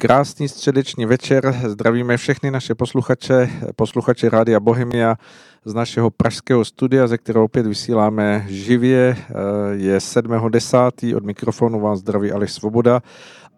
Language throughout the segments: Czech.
Krásný středeční večer. Zdravíme všechny naše posluchače, posluchače Rádia Bohemia z našeho pražského studia, ze kterého opět vysíláme živě. Je 7.10. Od mikrofonu vás zdraví Aleš Svoboda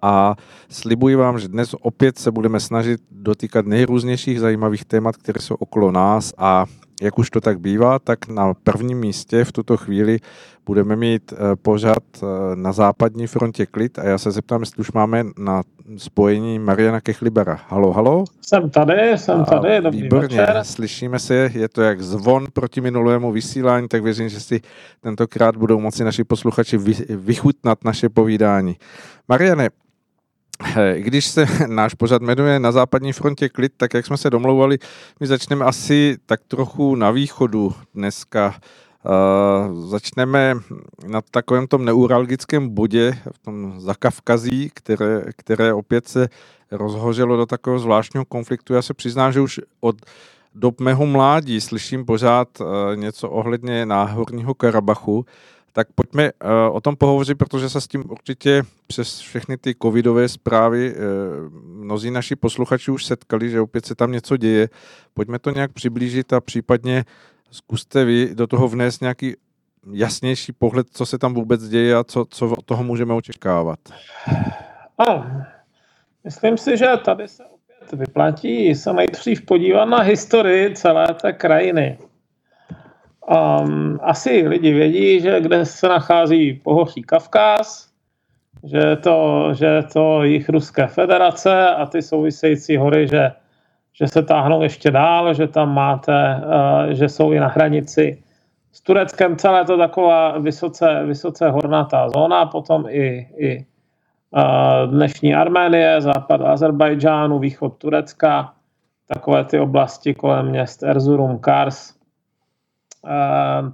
a slibuji vám, že dnes opět se budeme snažit dotýkat nejrůznějších zajímavých témat, které jsou okolo nás a jak už to tak bývá, tak na prvním místě v tuto chvíli budeme mít eh, pořad eh, na západní frontě klid a já se zeptám, jestli už máme na spojení Mariana Kechlibera. Halo, halo? Jsem tady, jsem tady, dobrý Výborně, večer. slyšíme se, je to jak zvon proti minulému vysílání, tak věřím, že si tentokrát budou moci naši posluchači vychutnat naše povídání. Mariane, když se náš pořad jmenuje Na západní frontě klid, tak jak jsme se domlouvali, my začneme asi tak trochu na východu dneska. Uh, začneme na takovém tom neuralgickém bodě, v tom Zakavkazí, které, které opět se rozhořelo do takového zvláštního konfliktu. Já se přiznám, že už od dob mého mládí slyším pořád uh, něco ohledně náhorního Karabachu, tak pojďme uh, o tom pohovořit, protože se s tím určitě přes všechny ty covidové zprávy uh, mnozí naši posluchači už setkali, že opět se tam něco děje. Pojďme to nějak přiblížit a případně zkuste vy do toho vnést nějaký jasnější pohled, co se tam vůbec děje a co, co od toho můžeme očekávat. Ano, myslím si, že tady se opět vyplatí se nejdřív podívat na historii celé té krajiny. Um, asi lidi vědí, že kde se nachází pohoří Kavkaz, že je to, že je to jich Ruské federace a ty související hory, že, že se táhnou ještě dál, že tam máte, uh, že jsou i na hranici s Tureckem. Celé to taková vysoce, vysoce hornatá zóna, potom i, i uh, dnešní Arménie, západ Azerbajdžánu, východ Turecka, takové ty oblasti kolem měst Erzurum, Kars,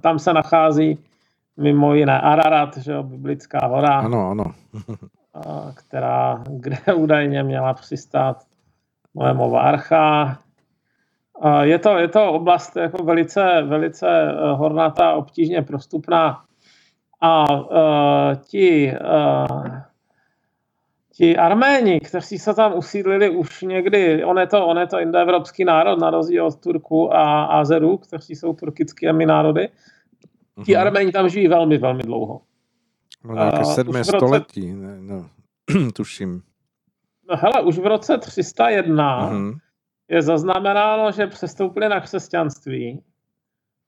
tam se nachází mimo jiné Ararat, že jo, biblická hora. Ano, ano. která, kde údajně měla přistát Noémova archa. Je to, je to oblast jako velice, velice eh, hornatá, obtížně prostupná a uh, ti uh, ti Arméni, kteří se tam usídlili už někdy, on je to, on je to indoevropský národ, na rozdíl od Turku a Azerů, kteří jsou turkickými národy, ti uh-huh. Arméni tam žijí velmi, velmi dlouho. No nějaké sedmé roce... století, ne, no, tuším. No hele, už v roce 301 uh-huh. je zaznamenáno, že přestoupili na křesťanství.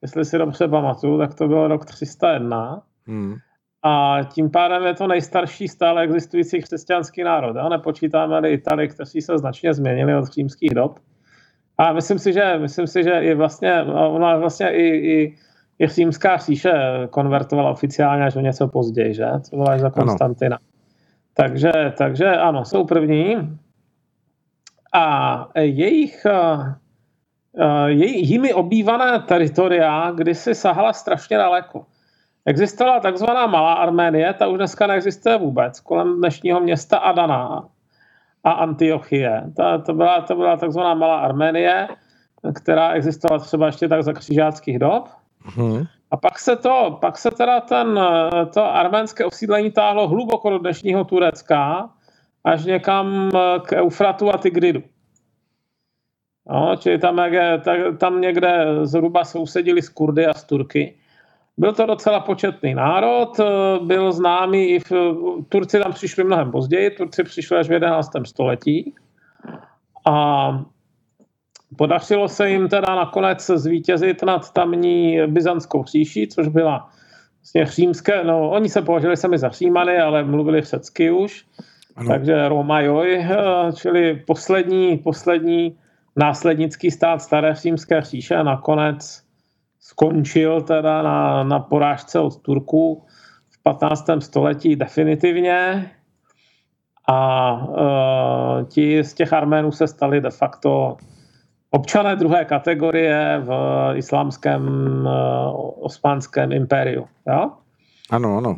Jestli si dobře pamatuju, tak to byl rok 301. Uh-huh. A tím pádem je to nejstarší stále existující křesťanský národ. A nepočítáme-li Itali, kteří se značně změnili od římských dob. A myslím si, že, myslím si, že i vlastně, ona vlastně i, i, i římská říše konvertovala oficiálně až o něco později, že? Co byla za Konstantina. Takže, takže ano, jsou první. A jejich, jimi obývané teritoria kdysi sahala strašně daleko. Existovala takzvaná Malá Arménie, ta už dneska neexistuje vůbec, kolem dnešního města Adana a Antiochie. Ta, to, byla, to byla takzvaná Malá Arménie, která existovala třeba ještě tak za křižáckých dob. Hmm. A pak se to, pak se teda ten, to arménské osídlení táhlo hluboko do dnešního Turecka, až někam k Eufratu a Tigridu. No, čili tam, jak, tam někde zhruba sousedili s Kurdy a s Turky. Byl to docela početný národ, eh, byl známý i v... Turci tam přišli mnohem později, Turci přišli až v 11. století a podařilo se jim teda nakonec zvítězit nad tamní byzantskou říší, což byla vlastně římské, no oni se považovali sami za římany, ale mluvili řecky už, ano. takže Romajoj, eh, čili poslední, poslední následnický stát staré římské říše nakonec skončil teda na, na porážce od Turků v 15. století definitivně a uh, ti z těch Arménů se stali de facto občané druhé kategorie v islámském uh, osmanském impériu. Jo? Ano, ano.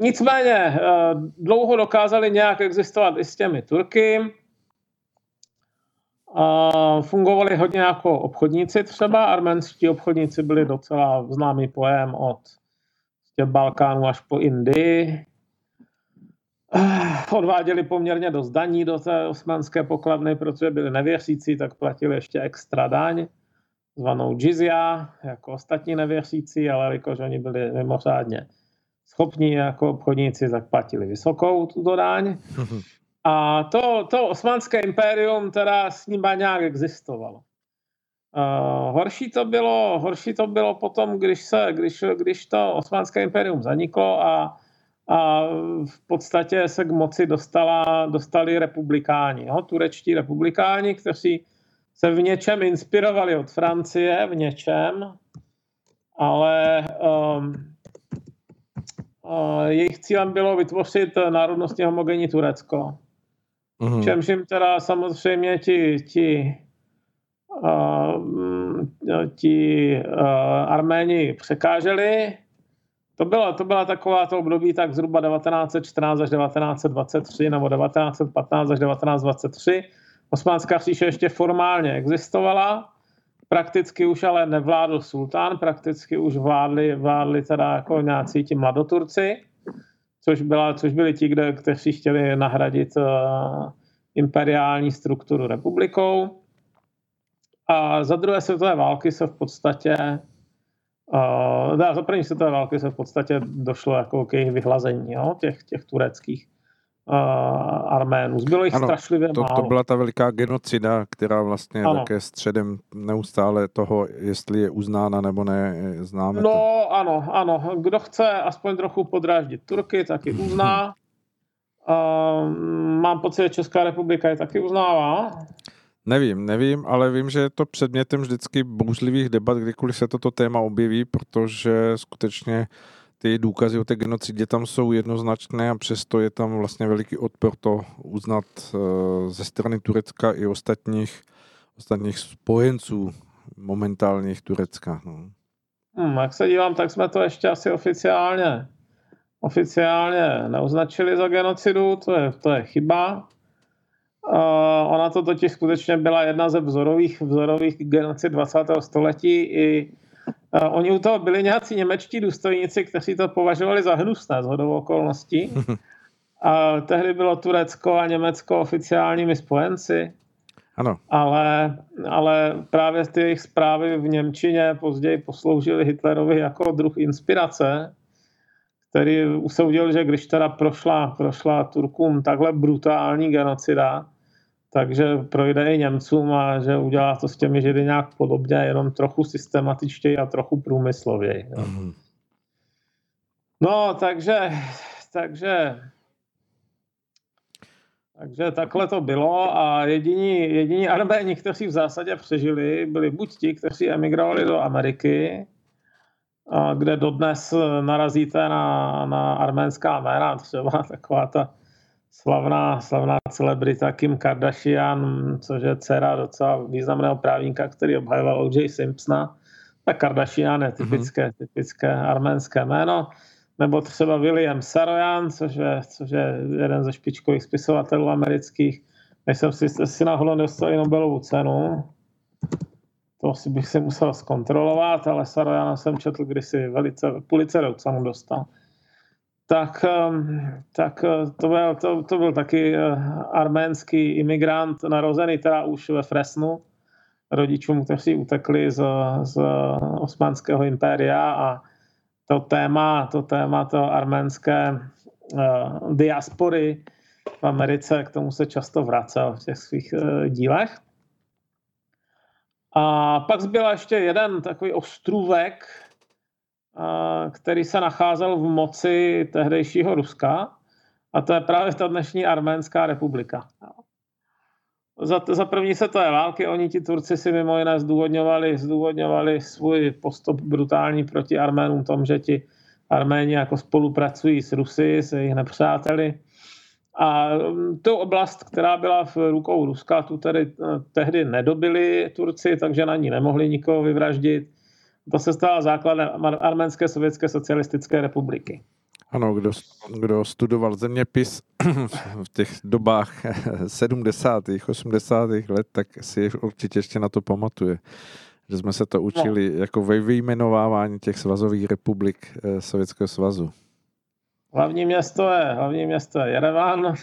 Nicméně uh, dlouho dokázali nějak existovat i s těmi Turky, fungovali hodně jako obchodníci třeba. Arménští obchodníci byli docela známý pojem od Balkánu až po Indii. eh, odváděli poměrně dost daní do té osmanské pokladny, protože byli nevěřící, tak platili ještě extra daň, zvanou jizya, jako ostatní nevěřící, ale jakož oni byli mimořádně schopní jako obchodníci, tak platili vysokou tuto daň. A to, to osmanské impérium teda s ním nějak existovalo. Uh, horší, to bylo, horší to bylo potom, když, se, když, když to osmanské impérium zaniklo a, a v podstatě se k moci dostala, dostali republikáni, jo? turečtí republikáni, kteří se v něčem inspirovali od Francie, v něčem, ale um, uh, jejich cílem bylo vytvořit národnostně homogenní Turecko. Mm-hmm. Čemž jim teda samozřejmě ti, ti ti Arméni překáželi. To byla, to byla taková to období tak zhruba 1914 až 1923 nebo 1915 až 1923. Osmanská říše ještě formálně existovala, prakticky už ale nevládl sultán, prakticky už vládli, vládli teda jako nějací ti mladoturci, což, byla, což byli ti, kde, kteří chtěli nahradit uh, imperiální strukturu republikou. A za druhé světové války se v podstatě uh, za první světové války se v podstatě došlo jako k jejich vyhlazení jo, těch, těch tureckých uh, Arménů. Zbylo jich ano, strašlivě to, málo. To byla ta veliká genocida, která vlastně ano. také středem neustále toho, jestli je uznána nebo ne, známe No to. ano, ano. Kdo chce aspoň trochu podráždit Turky, tak ji uzná. Uh, mám pocit, že Česká republika je taky uznává. Nevím, nevím, ale vím, že je to předmětem vždycky bouřlivých debat, kdykoliv se toto téma objeví, protože skutečně ty důkazy o té genocidě tam jsou jednoznačné a přesto je tam vlastně veliký odpor to uznat eh, ze strany Turecka i ostatních, ostatních spojenců momentálních Turecka. No. Hmm, jak se dívám, tak jsme to ještě asi oficiálně oficiálně neoznačili za genocidu, to je, to je chyba. Uh, ona to totiž skutečně byla jedna ze vzorových, vzorových genocid 20. století. I, oni u toho byli nějací němečtí důstojníci, kteří to považovali za hnusné z hodou okolností. A tehdy bylo Turecko a Německo oficiálními spojenci. Ano. Ale, ale právě ty jejich zprávy v Němčině později posloužily Hitlerovi jako druh inspirace, který usoudil, že když teda prošla, prošla Turkům takhle brutální genocida, takže projde i Němcům a že udělá to s těmi Židy nějak podobně, jenom trochu systematičtěji a trochu průmyslověji. Mm-hmm. No, takže, takže, takže takhle to bylo a jediní, jediní Arméni, kteří v zásadě přežili, byli buď ti, kteří emigrovali do Ameriky, kde dodnes narazíte na, na arménská jména, třeba taková ta slavná, slavná celebrita Kim Kardashian, což je dcera docela významného právníka, který obhajoval O.J. Simpsona. Tak Kardashian je typické, mm-hmm. typické arménské jméno. Nebo třeba William Saroyan, což je, což je jeden ze špičkových spisovatelů amerických. Než jsem si, si náhodou dostal Nobelovu cenu. To si bych si musel zkontrolovat, ale Sarojana jsem četl kdysi velice, Pulitzerovu cenu dostal tak, ehm, tak eh, to, byl, to, to byl taky eh, arménský imigrant narozený teda už ve Fresnu, rodičům, kteří utekli z, z osmanského impéria a to téma, to téma to arménské uh, diaspory v Americe, k tomu se často vracel v těch svých dílech. A pak zbyl ještě jeden takový ostrůvek, který se nacházel v moci tehdejšího Ruska, a to je právě ta dnešní Arménská republika. Za, za první světové války oni ti Turci si mimo jiné zdůvodňovali, zdůvodňovali svůj postup brutální proti Arménům tom, že ti Arméni jako spolupracují s Rusy, s jejich nepřáteli. A mm, tu oblast, která byla v rukou Ruska, tu tedy eh, tehdy nedobili Turci, takže na ní nemohli nikoho vyvraždit to se stala základem Arménské sovětské socialistické republiky. Ano, kdo, kdo studoval zeměpis v těch dobách 70. 80. let, tak si určitě ještě na to pamatuje. Že jsme se to učili no. jako ve vyjmenovávání těch svazových republik eh, Sovětského svazu. Hlavní město je, hlavní město je Jerevan,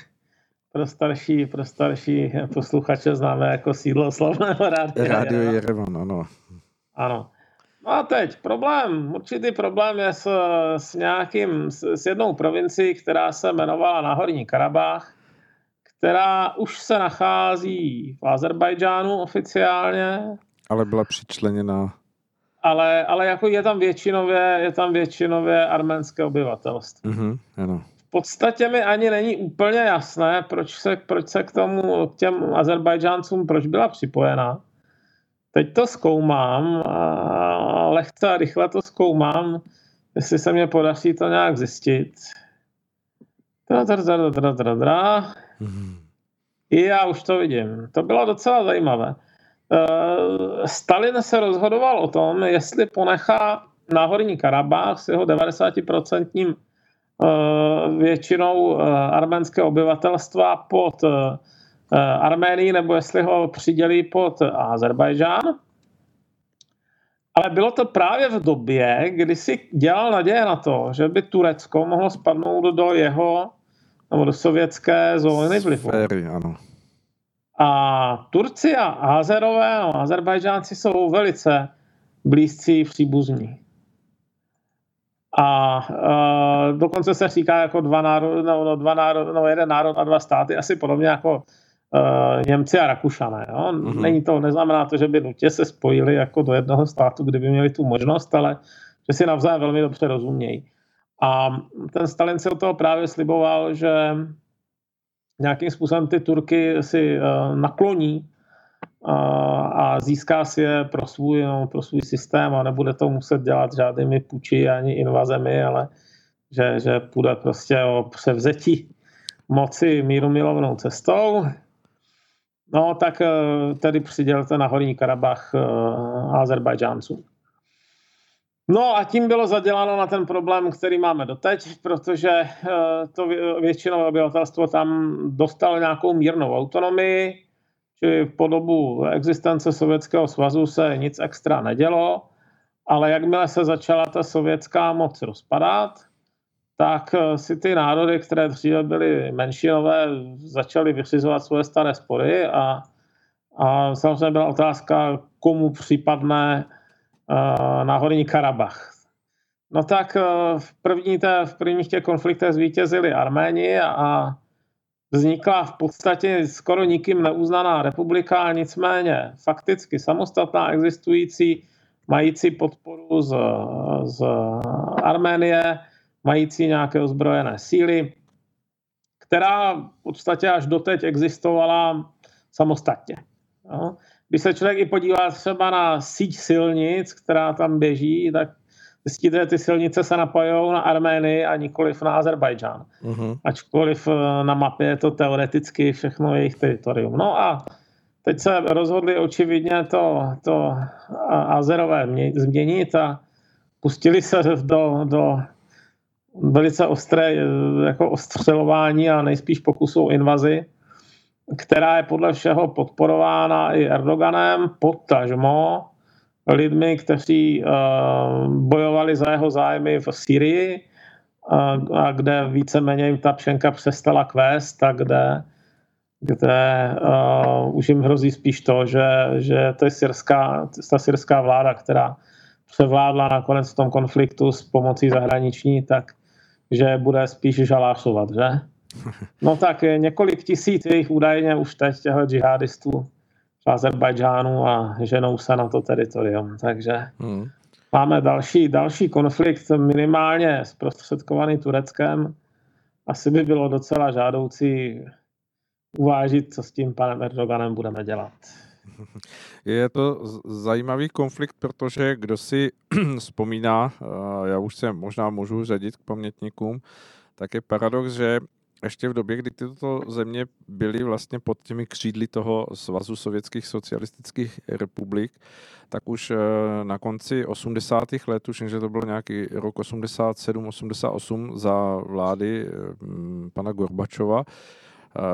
pro starší, pro starší posluchače známe jako sídlo slavného rádia. Rádio Jerevan, ano. Ano. No a teď problém, určitý problém je s, s nějakým, s, s jednou provincií, která se jmenovala Náhorní Karabách, která už se nachází v Azerbajdžánu oficiálně. Ale byla přičleněna. Ale, ale jako je tam většinově, je tam většinově arménské obyvatelstvo. Mm-hmm, ano. V podstatě mi ani není úplně jasné, proč se, proč se k tomu, k těm Azerbajdžáncům, proč byla připojena. Teď to zkoumám a lehce a rychle to zkoumám, jestli se mě podaří to nějak zjistit. Dra, dra, dra, dra, dra, dra. Mm-hmm. I já už to vidím. To bylo docela zajímavé. Uh, Stalin se rozhodoval o tom, jestli ponechá Náhorní Karabách s jeho 90% uh, většinou uh, arménského obyvatelstva pod uh, Arménii, nebo jestli ho přidělí pod Azerbajdžán. Ale bylo to právě v době, kdy si dělal naděje na to, že by Turecko mohlo spadnout do jeho nebo do sovětské zóny vlivu. Sféry, ano. A Turci a Azerové a Azerbajdžánci jsou velice blízcí příbuzní. A uh, dokonce se říká jako dva národy, no, no, dva národ, no, jeden národ a dva státy, asi podobně jako uh, Němci a Rakušané. Jo? Mm-hmm. Není to, neznamená to, že by nutně se spojili jako do jednoho státu, kdyby měli tu možnost, ale že si navzájem velmi dobře rozumějí. A ten Stalin se o toho právě sliboval, že nějakým způsobem ty Turky si uh, nakloní uh, a získá si je pro svůj, no, pro svůj systém a nebude to muset dělat žádnými puči ani invazemi, ale že, že půjde prostě o převzetí moci míru milovnou cestou. No tak uh, tedy přidělte na Horní Karabach uh, Azerbajdžáncům. No a tím bylo zaděláno na ten problém, který máme doteď, protože eh, to většinové obyvatelstvo tam dostalo nějakou mírnou autonomii, či po dobu existence Sovětského svazu se nic extra nedělo, ale jakmile se začala ta sovětská moc rozpadat, tak eh, si ty národy, které dříve byly menšinové, začaly vyřizovat svoje staré spory a, a samozřejmě byla otázka, komu případné na Horní Karabach. No tak v, první té, v prvních těch konfliktech zvítězili Arméni a vznikla v podstatě skoro nikým neuznaná republika, nicméně fakticky samostatná existující, mající podporu z, z Arménie, mající nějaké ozbrojené síly, která v podstatě až doteď existovala samostatně. No. Když se člověk i podívá třeba na síť silnic, která tam běží, tak zjistíte, že ty silnice se napojují na Arménii a nikoliv na Azerbajdžán. Uh-huh. Ačkoliv eh, na mapě je to teoreticky všechno jejich teritorium. No a teď se rozhodli očividně to, to Azerové změnit a pustili se do, do velice ostré eh, jako ostřelování a nejspíš pokusu o invazi která je podle všeho podporována i Erdoganem, potažmo lidmi, kteří uh, bojovali za jeho zájmy v Syrii, uh, a kde víceméně jim ta pšenka přestala kvést, a kde, kde uh, už jim hrozí spíš to, že, že to je syrská, ta syrská vláda, která převládla nakonec v tom konfliktu s pomocí zahraniční, tak že bude spíš žalášovat, že? No tak několik tisíc jejich údajně už teď těchto džihadistů v Azerbajdžánu a ženou se na to teritorium. Takže hmm. máme další, další konflikt minimálně zprostředkovaný Tureckem. Asi by bylo docela žádoucí uvážit, co s tím panem Erdoganem budeme dělat. Je to zajímavý konflikt, protože kdo si vzpomíná, já už se možná můžu řadit k pamětníkům, tak je paradox, že ještě v době, kdy tyto země byly vlastně pod těmi křídly toho Svazu sovětských socialistických republik, tak už eh, na konci 80. let, už že to bylo nějaký rok 87, 88 za vlády eh, pana Gorbačova,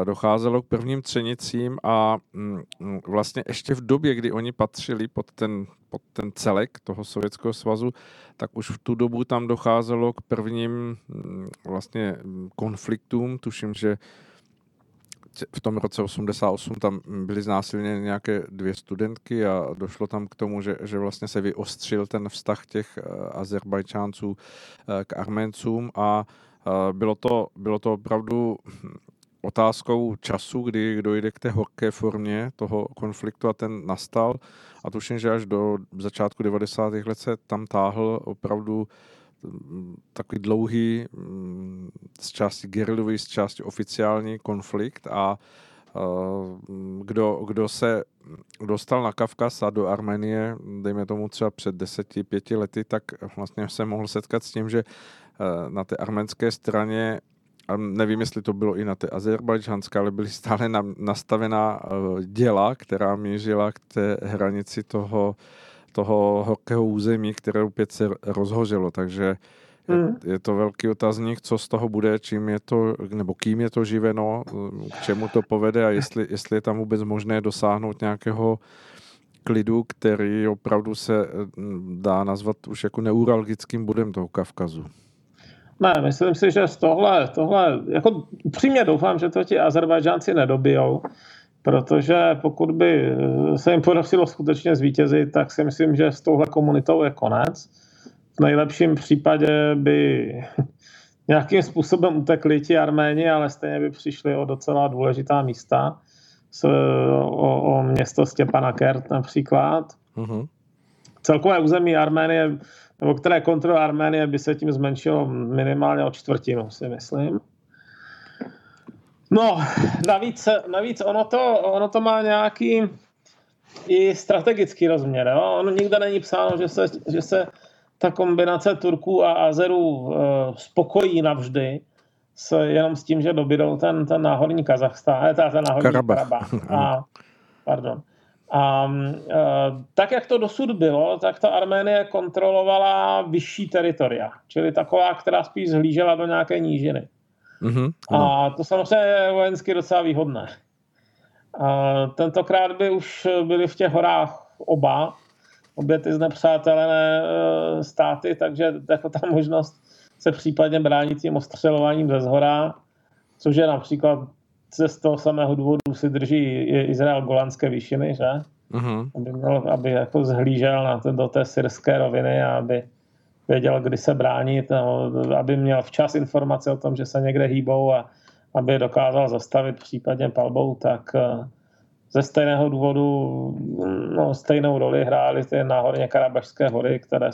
docházelo k prvním třenicím a mm, vlastně ještě v době, kdy oni patřili pod ten, pod ten celek toho Sovětského svazu, tak už v tu dobu tam docházelo k prvním mm, vlastně konfliktům. Tuším, že v tom roce 88 tam byly znásilněny nějaké dvě studentky a došlo tam k tomu, že, že vlastně se vyostřil ten vztah těch eh, Azerbajčánců eh, k Arméncům a eh, bylo to, bylo to opravdu otázkou času, kdy dojde k té horké formě toho konfliktu a ten nastal. A tuším, že až do začátku 90. let se tam táhl opravdu takový dlouhý, mm, z části gerilový, z části oficiální konflikt a kdo, kdo se dostal na Kavkaz a do Arménie, dejme tomu třeba před deseti, pěti lety, tak vlastně se mohl setkat s tím, že e, na té arménské straně a nevím, jestli to bylo i na té azerbajdžanské, ale byly stále nastavená e, děla, která mířila k té hranici toho toho horkého území, které opět se rozhořelo, takže mm. je to velký otazník, co z toho bude, čím je to, nebo kým je to živeno, k čemu to povede a jestli, jestli je tam vůbec možné dosáhnout nějakého klidu, který opravdu se mm, dá nazvat už jako neuralgickým bodem toho Kavkazu. Ne, myslím si, že z tohle, tohle jako upřímně doufám, že to ti Azerbajdžánci nedobijou, protože pokud by eh, se jim podařilo skutečně zvítězit, tak si myslím, že s touhle komunitou je konec. V nejlepším případě by nějakým způsobem utekli ti Arméni, ale stejně by přišli o docela důležitá místa. S, o, o město Stěpana Kert například. Uh-huh. Celkové území Arménie, nebo které kontroluje Arménie, by se tím zmenšilo minimálně o čtvrtinu, si myslím. No, navíc, navíc ono, to, ono to má nějaký i strategický rozměr. Jo? Ono nikde není psáno, že se, že se ta kombinace Turků a Azerů uh, spokojí navždy s, jenom s tím, že dobydou ten, ten náhorní Kazachstán, eh, ten náhorní Karabach. Karabach. A, pardon. A uh, tak, jak to dosud bylo, tak ta Arménie kontrolovala vyšší teritoria, čili taková, která spíš zhlížela do nějaké nížiny. Mm-hmm, a to samozřejmě je vojensky docela výhodné. A tentokrát by už byli v těch horách oba, obě ty znepřátelené e, státy, takže jako ta možnost se případně bránit tím ostřelováním ze zhora, což je například ze z toho samého důvodu si drží Izrael Golanské výšiny, že? Mm-hmm. Aby, měl, aby jako zhlížel na to, do té syrské roviny a aby věděl, kdy se bránit, no, aby měl včas informace o tom, že se někde hýbou a aby je dokázal zastavit případně palbou, tak eh, ze stejného důvodu no, stejnou roli hrály ty náhorně Karabašské hory, které,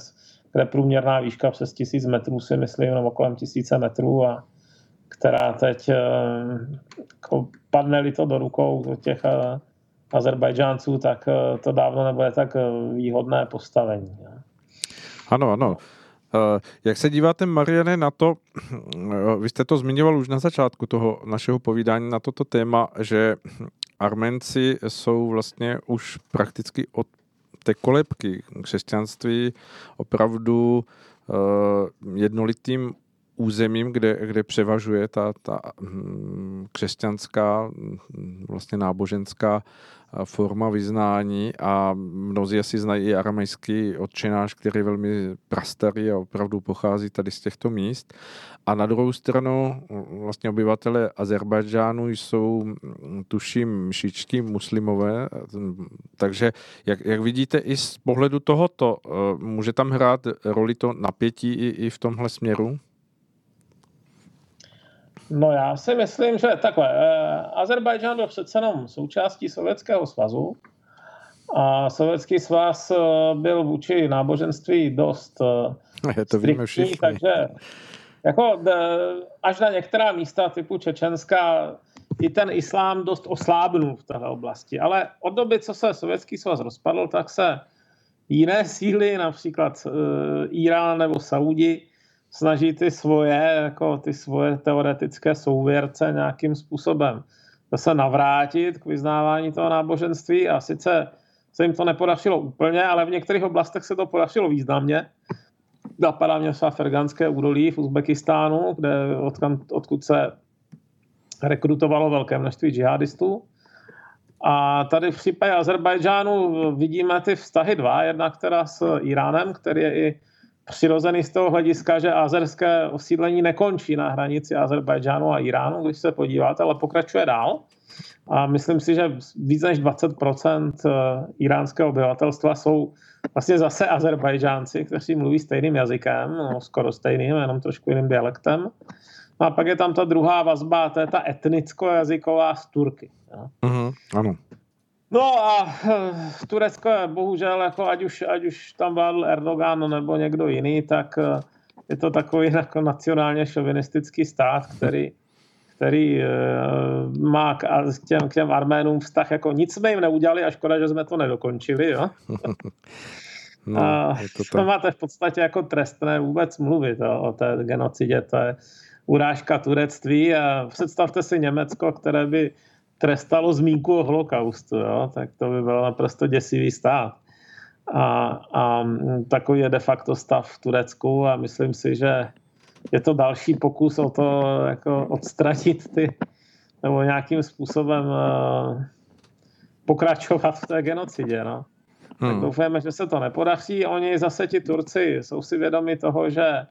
kde průměrná výška přes tisíc metrů si myslím, nebo kolem tisíce metrů a která teď eh, jako padne-li to do rukou těch eh, Azerbajdžánců, tak to dávno nebude tak výhodné postavení. Ano, ano. Eh, jak se díváte, Mariane, na to, eh, vy jste to zmiňoval už na začátku toho našeho povídání na toto téma, že Armenci jsou vlastně už prakticky od té kolebky křesťanství opravdu eh, jednolitým územím, kde, kde převažuje ta, ta hm, křesťanská, hm, vlastně náboženská forma vyznání a mnozí asi znají i aramejský odčenáš, který je velmi prastarý a opravdu pochází tady z těchto míst. A na druhou stranu vlastně obyvatele Azerbajdžánu jsou, tuším, šičtí muslimové, takže jak, jak vidíte i z pohledu tohoto, eh, může tam hrát roli to napětí i, i v tomhle směru? No já si myslím, že takhle. Eh, Azerbajdžán byl přece jenom součástí Sovětského svazu a Sovětský svaz eh, byl vůči náboženství dost eh, je to víme všichni. takže jako až na některá místa typu Čečenská i ten islám dost oslábnul v této oblasti. Ale od doby, co se Sovětský svaz rozpadl, tak se jiné síly, například Irán nebo Saudi, snaží ty svoje, jako ty svoje teoretické souvěrce nějakým způsobem se navrátit k vyznávání toho náboženství a sice se jim to nepodařilo úplně, ale v některých oblastech se to podařilo významně. Napadá mě třeba Ferganské údolí v Uzbekistánu, kde odkud, odkud se rekrutovalo velké množství džihadistů. A tady v případě Azerbajdžánu vidíme ty vztahy dva, jedna která s Iránem, který je i přirozený z toho hlediska, že azerské osídlení nekončí na hranici Azerbajdžánu a Iránu, když se podíváte, ale pokračuje dál. A myslím si, že víc než 20% eh, iránského obyvatelstva jsou vlastně zase Azerbajdžánci, kteří mluví stejným jazykem, no, skoro stejným, jenom trošku jiným dialektem. No a pak je tam ta druhá vazba, to je ta etnicko-jazyková z Turky. Mm-hmm, ano. No a eh, Turecko je bohužel, jako ať, už, ať už tam vládl Erdogan nebo někdo jiný, tak eh, je to takový jako nacionálně šovinistický stát, který, který eh, má k, k, těm, k těm Arménům vztah, jako nic jsme jim neudělali a škoda, že jsme to nedokončili, jo? No, a je to, tak. to máte v podstatě jako trestné vůbec mluvit jo, o té genocidě, to je urážka turectví a představte si Německo, které by trestalo zmínku o holokaustu, jo? tak to by byl naprosto děsivý stát. A, a takový je de facto stav v Turecku a myslím si, že je to další pokus o to jako odstranit ty, nebo nějakým způsobem uh, pokračovat v té genocidě. No. Hmm. Tak doufujeme, že se to nepodaří. Oni zase ti Turci jsou si vědomi toho, že,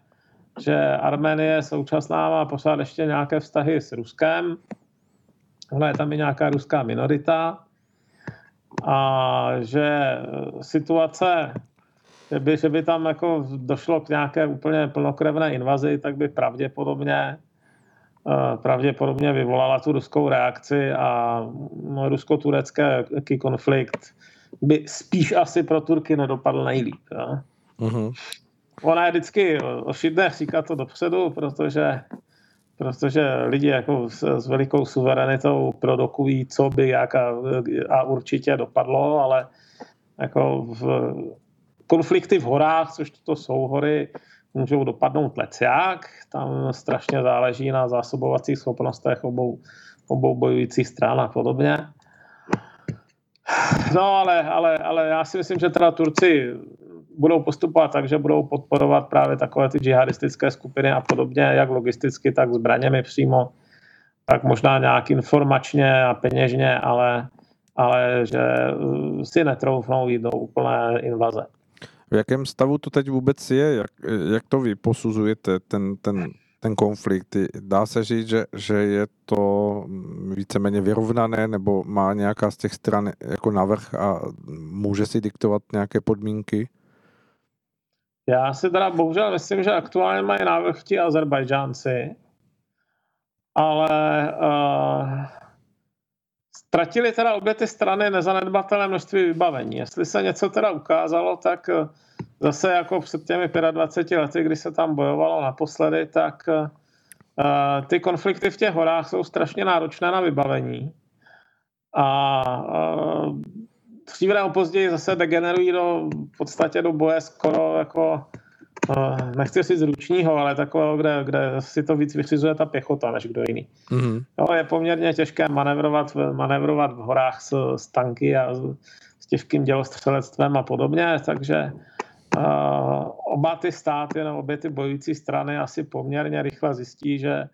že Arménie současná má pořád ještě nějaké vztahy s Ruskem, je tam i nějaká ruská minorita a že situace, že by, že by tam jako došlo k nějaké úplně plnokrevné invazi, tak by pravděpodobně eh, pravděpodobně vyvolala tu ruskou reakci a no, rusko-turecký konflikt by spíš asi pro Turky nedopadl nejlíp. Jo? Uh-huh. Ona je vždycky ošidné říkat to dopředu, protože protože lidi jako s, s velikou suverenitou produkují, co by jak a, a určitě dopadlo, ale jako v konflikty v horách, což to jsou hory, můžou dopadnout leciák, tam strašně záleží na zásobovacích schopnostech obou, obou bojujících stran a podobně. No ale, ale, ale já si myslím, že teda Turci budou postupovat tak, že budou podporovat právě takové ty džihadistické skupiny a podobně, jak logisticky, tak zbraněmi přímo, tak možná nějak informačně a peněžně, ale, ale že uh, si netroufnou jít do úplné invaze. V jakém stavu to teď vůbec je? Jak, jak to vy posuzujete, ten, ten, ten konflikt? Dá se říct, že, že je to víceméně vyrovnané, nebo má nějaká z těch stran jako navrh a může si diktovat nějaké podmínky? Já si teda bohužel myslím, že aktuálně mají návrh ti Azerbajdžánci, ale uh, ztratili teda obě ty strany nezanedbatelné množství vybavení. Jestli se něco teda ukázalo, tak uh, zase jako před těmi 25 lety, kdy se tam bojovalo naposledy, tak uh, ty konflikty v těch horách jsou strašně náročné na vybavení. A uh, dříve nebo později zase degenerují do, v podstatě do boje skoro jako uh, nechci si z ručního, ale takového, kde, kde si to víc vyřizuje ta pěchota, než kdo jiný. Mm-hmm. Jo, je poměrně těžké manevrovat, manevrovat v horách s, s tanky a s, s těžkým dělostřelectvem a podobně, takže uh, oba ty státy, nebo obě ty bojující strany asi poměrně rychle zjistí, že,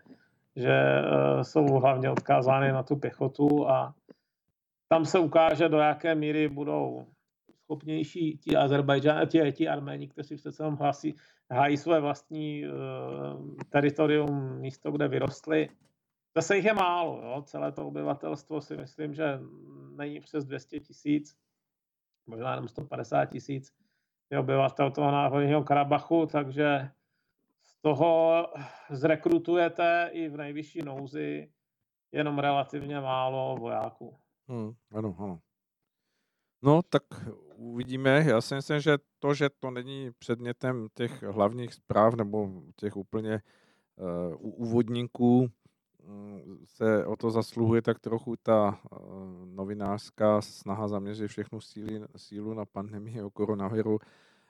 že uh, jsou hlavně odkázány na tu pěchotu a tam se ukáže, do jaké míry budou schopnější ti Azerbajdžan, ti, ti Arméni, kteří se sem hlásí, hájí své vlastní uh, teritorium, místo, kde vyrostli. Zase jich je málo, jo? celé to obyvatelstvo si myslím, že není přes 200 tisíc, možná jenom 150 tisíc je obyvatel toho náhodního Karabachu, takže z toho zrekrutujete i v nejvyšší nouzi jenom relativně málo vojáků. Hmm, ano, ano. No, tak uvidíme. Já si myslím, že to, že to není předmětem těch hlavních zpráv nebo těch úplně uh, úvodníků, um, se o to zasluhuje tak trochu ta uh, novinářská snaha zaměřit všechnu síly, sílu na pandemii o koronaviru.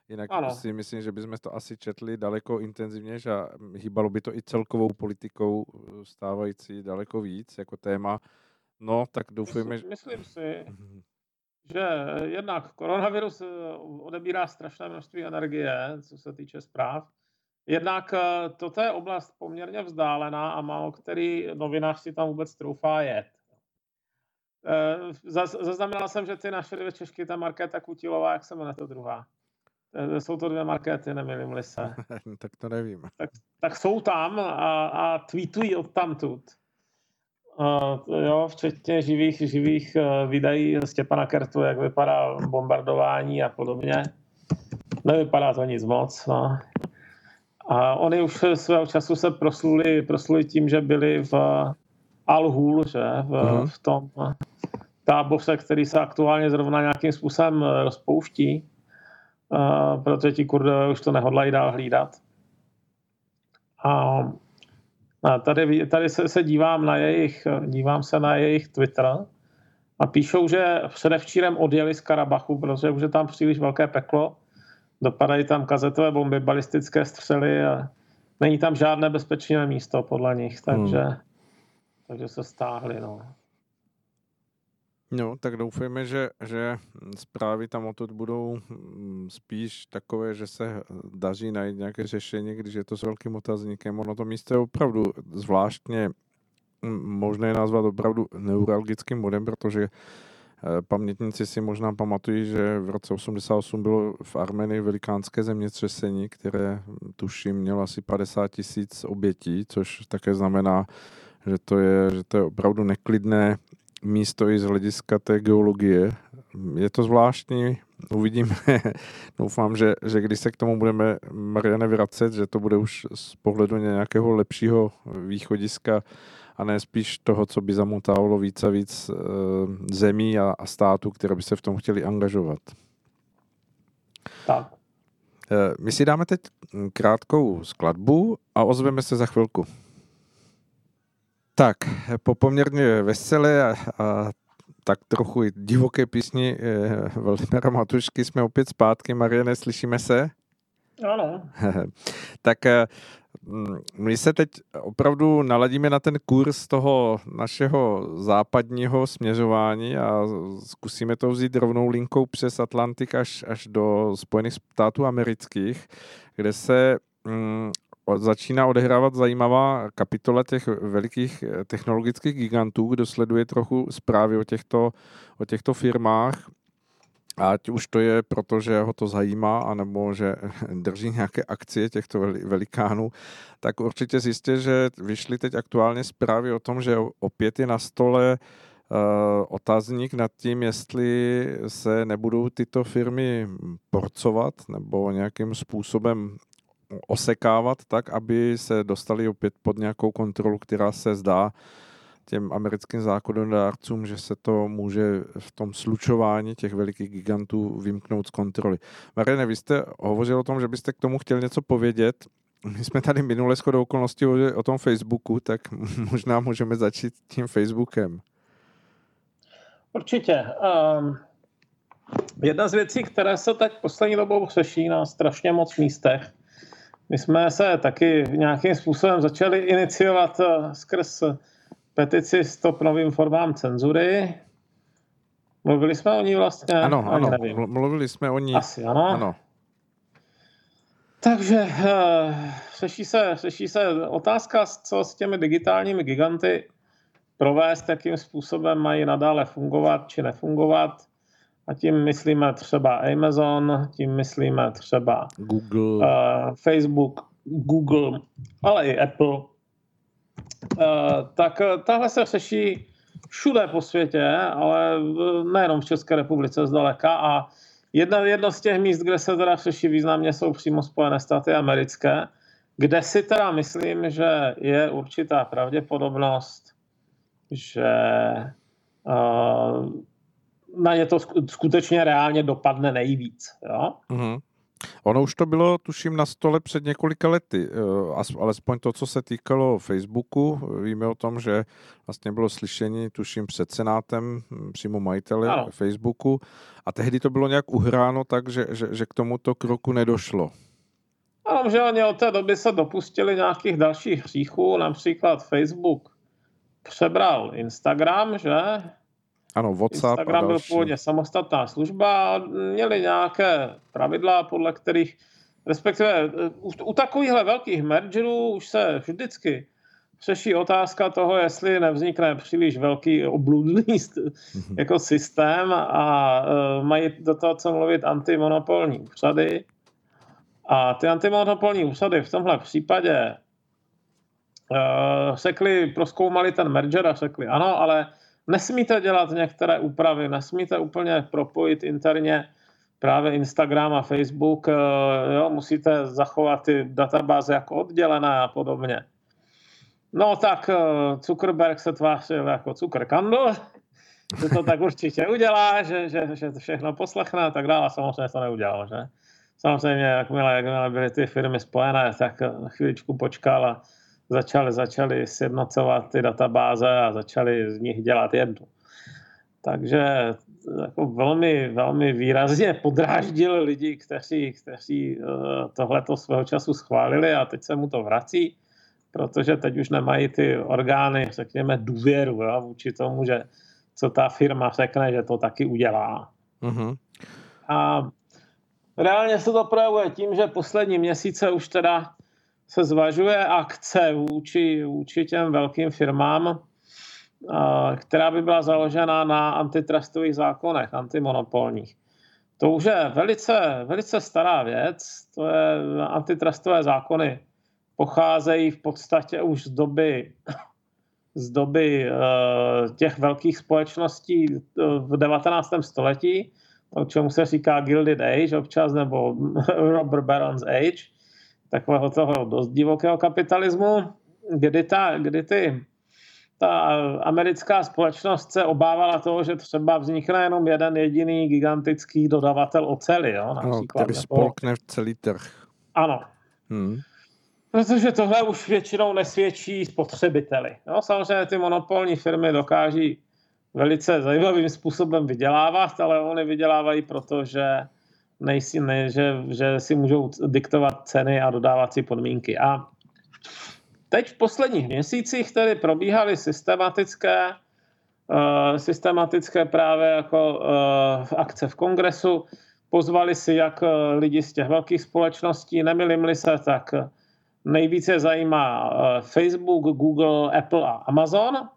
Jinak ano. si myslím, že bychom to asi četli daleko intenzivně, že hýbalo by to i celkovou politikou eh, stávající daleko víc jako téma No, tak doufujeme, že... Myslím si, mhm. že jednak koronavirus eh, odebírá strašné množství energie, co se týče zpráv. Jednak eh, toto je oblast poměrně vzdálená a málo který novinář si tam vůbec troufá jet. Eh, zaznamenal jsem, že ty naše dvě Češky, ta Markéta Kutilová, jak se jmenuje to druhá? Jsou to dvě markety, nemilím se. tak to nevím. Tak, tak jsou tam a, a tweetují od tamtud. Uh, jo, včetně živých, živých uh, videí Stěpana Kertu, jak vypadá bombardování a podobně. Nevypadá to nic moc, no. A oni už svého času se prosluli, prosluli tím, že byli v Al-Hul, že, v, uh-huh. v tom táboře, který se aktuálně zrovna nějakým způsobem rozpouští, uh, protože ti kurdové už to nehodlají dál hlídat. A, a tady, tady se, se dívám na jejich, dívám se na jejich Twitter a píšou, že předevčírem odjeli z Karabachu, protože už je tam příliš velké peklo dopadají tam kazetové bomby, balistické střely a není tam žádné bezpečné místo podle nich, takže, hmm. takže se stáhli. No. No, tak doufejme, že, že zprávy tam odtud budou mm, spíš takové, že se daří najít nějaké řešení, když je to s velkým otazníkem. Ono to místo je opravdu zvláštně mm, možné nazvat opravdu neuralgickým bodem, protože Eh, pamětníci si možná pamatují, že v roce 88 bylo v Armenii velikánské zemětřesení, které tuším mělo asi 50 tisíc obětí, což také znamená, že to je, že to je opravdu neklidné místo i z hlediska té geologie. Je to zvláštní, uvidíme. Doufám, že, že když se k tomu budeme, Mariane, vracet, že to bude už z pohledu nějakého lepšího východiska a ne spíš toho, co by zamotávalo víc a víc eh, zemí a, a států, které by se v tom chtěli angažovat. Tak. Eh, my si dáme teď krátkou skladbu a ozveme se za chvilku. Tak, po poměrně veselé a, a tak trochu divoké písni eh, Valdemara Matušky jsme opět zpátky. Mariane, slyšíme se? Ano. tak eh, Mm, my se teď opravdu naladíme na ten kurz toho našeho západního směřování a zkusíme to vzít rovnou linkou přes Atlantik až, až do Spojených států amerických, kde se mm, začíná odehrávat zajímavá kapitola těch velikých technologických gigantů, kdo sleduje trochu zprávy o těchto, o těchto firmách. Ať už to je proto, že ho to zajímá, anebo že drží nějaké akcie těchto velikánů, tak určitě zjistě, že vyšly teď aktuálně zprávy o tom, že opět je na stole uh, otazník nad tím, jestli se nebudou tyto firmy porcovat nebo nějakým způsobem osekávat tak, aby se dostali opět pod nějakou kontrolu, která se zdá těm americkým zákonodárcům, že se to může v tom slučování těch velikých gigantů vymknout z kontroly. Mariane, vy jste hovořil o tom, že byste k tomu chtěl něco povědět. My jsme tady minule shodou okolností o, o tom Facebooku, tak možná můžeme začít tím Facebookem. Určitě. Um, jedna z věcí, které se teď poslední dobou řeší na strašně moc místech, my jsme se taky nějakým způsobem začali iniciovat uh, skrz petici Stop novým formám cenzury. Mluvili jsme o ní vlastně? Ano, ano, nevím. mluvili jsme o ní. Asi ano. ano. Takže uh, řeší, se, řeší se otázka, co s těmi digitálními giganty provést, jakým způsobem mají nadále fungovat či nefungovat. A tím myslíme třeba Amazon, tím myslíme třeba Google, uh, Facebook, Google, ale i Apple. Eh, tak eh, tahle se řeší všude po světě, ale nejenom v České republice zdaleka a jedna, jedno z těch míst, kde se teda řeší významně, jsou přímo Spojené státy americké, kde si teda myslím, že je určitá pravděpodobnost, že uh, na ně to skutečně reálně dopadne nejvíc. Jo? Mm-hmm. Ono už to bylo, tuším, na stole před několika lety, eh, alespoň to, co se týkalo Facebooku. Víme o tom, že vlastně bylo slyšení, tuším, před senátem hm, přímo majitele ano. Facebooku a tehdy to bylo nějak uhráno tak, že, že, že k tomuto kroku nedošlo. Ano, že oni od té doby se dopustili nějakých dalších hříchů, například Facebook přebral Instagram, že? Ano, WhatsApp Instagram a další. byl původně samostatná služba měli nějaké pravidla, podle kterých respektive u, u takovýchhle velkých mergerů už se vždycky řeší otázka toho, jestli nevznikne příliš velký obludný mm-hmm. jako systém a uh, mají do toho co mluvit antimonopolní úřady. A ty antimonopolní úřady v tomhle případě uh, řekli, proskoumali ten merger a řekli ano, ale nesmíte dělat některé úpravy, nesmíte úplně propojit interně právě Instagram a Facebook, uh, jo, musíte zachovat ty databáze jako oddělené a podobně. No tak uh, Zuckerberg se tvářil jako Zuckerkandl, že to tak určitě udělá, že, že, že všechno poslechne a tak dále. Samozřejmě to neudělal, že? Samozřejmě, jakmile, jakmile byly ty firmy spojené, tak chvíličku počkal a začali, začali sjednocovat ty databáze a začali z nich dělat jednu. Takže jako velmi, velmi výrazně podráždil lidi, kteří, kteří eh, tohleto svého času schválili a teď se mu to vrací, protože teď už nemají ty orgány, řekněme, důvěru jo, vůči tomu, že co ta firma řekne, že to taky udělá. Mm-hmm. A reálně se to projevuje tím, že poslední měsíce už teda se zvažuje akce vůči, vůči těm velkým firmám, která by byla založena na antitrustových zákonech, antimonopolních. To už je velice, velice stará věc. To je antitrustové zákony pocházejí v podstatě už z doby, z doby těch velkých společností v 19. století, o čemu se říká Gilded Age občas, nebo Robert Baron's Age takového toho dost divokého kapitalismu, kdy, ta, kdy ty, ta americká společnost se obávala toho, že třeba vznikne jenom jeden jediný gigantický dodavatel oceli. Jo, například, no, který spolkne celý trh. Ano. Hmm. Protože tohle už většinou nesvědčí spotřebiteli. No, samozřejmě ty monopolní firmy dokáží velice zajímavým způsobem vydělávat, ale oni vydělávají, nejsi, ne, že, že si můžou diktovat ceny a dodávat si podmínky. A teď v posledních měsících tedy probíhaly systematické, uh, systematické právě jako uh, akce v kongresu. Pozvali si jak uh, lidi z těch velkých společností, nemilím se, tak nejvíce zajímá Facebook, Google, Apple a Amazon.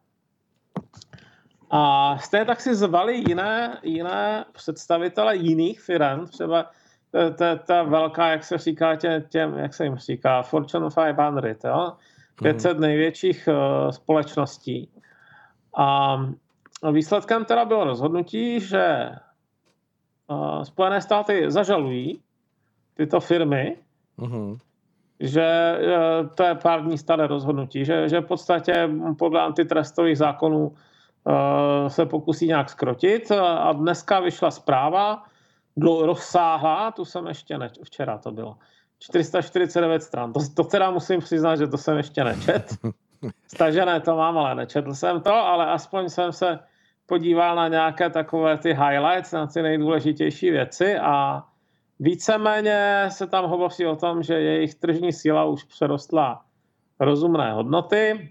A stejně tak si zvali jiné, jiné představitele jiných firm, třeba ta, ta velká, jak se říká tě, těm, jak se jim říká, Fortune 500, jo? 500 mm. největších uh, společností. A výsledkem teda bylo rozhodnutí, že uh, Spojené státy zažalují tyto firmy, mm. že uh, to je pár dní staré rozhodnutí, že, že v podstatě podle antitrustových zákonů se pokusí nějak skrotit a dneska vyšla zpráva, rozsáhlá, tu jsem ještě ne, včera to bylo, 449 stran. To, to teda musím přiznat, že to jsem ještě nečet. Stažené to mám, ale nečetl jsem to, ale aspoň jsem se podíval na nějaké takové ty highlights, na ty nejdůležitější věci a víceméně se tam hovoří o tom, že jejich tržní síla už přerostla rozumné hodnoty,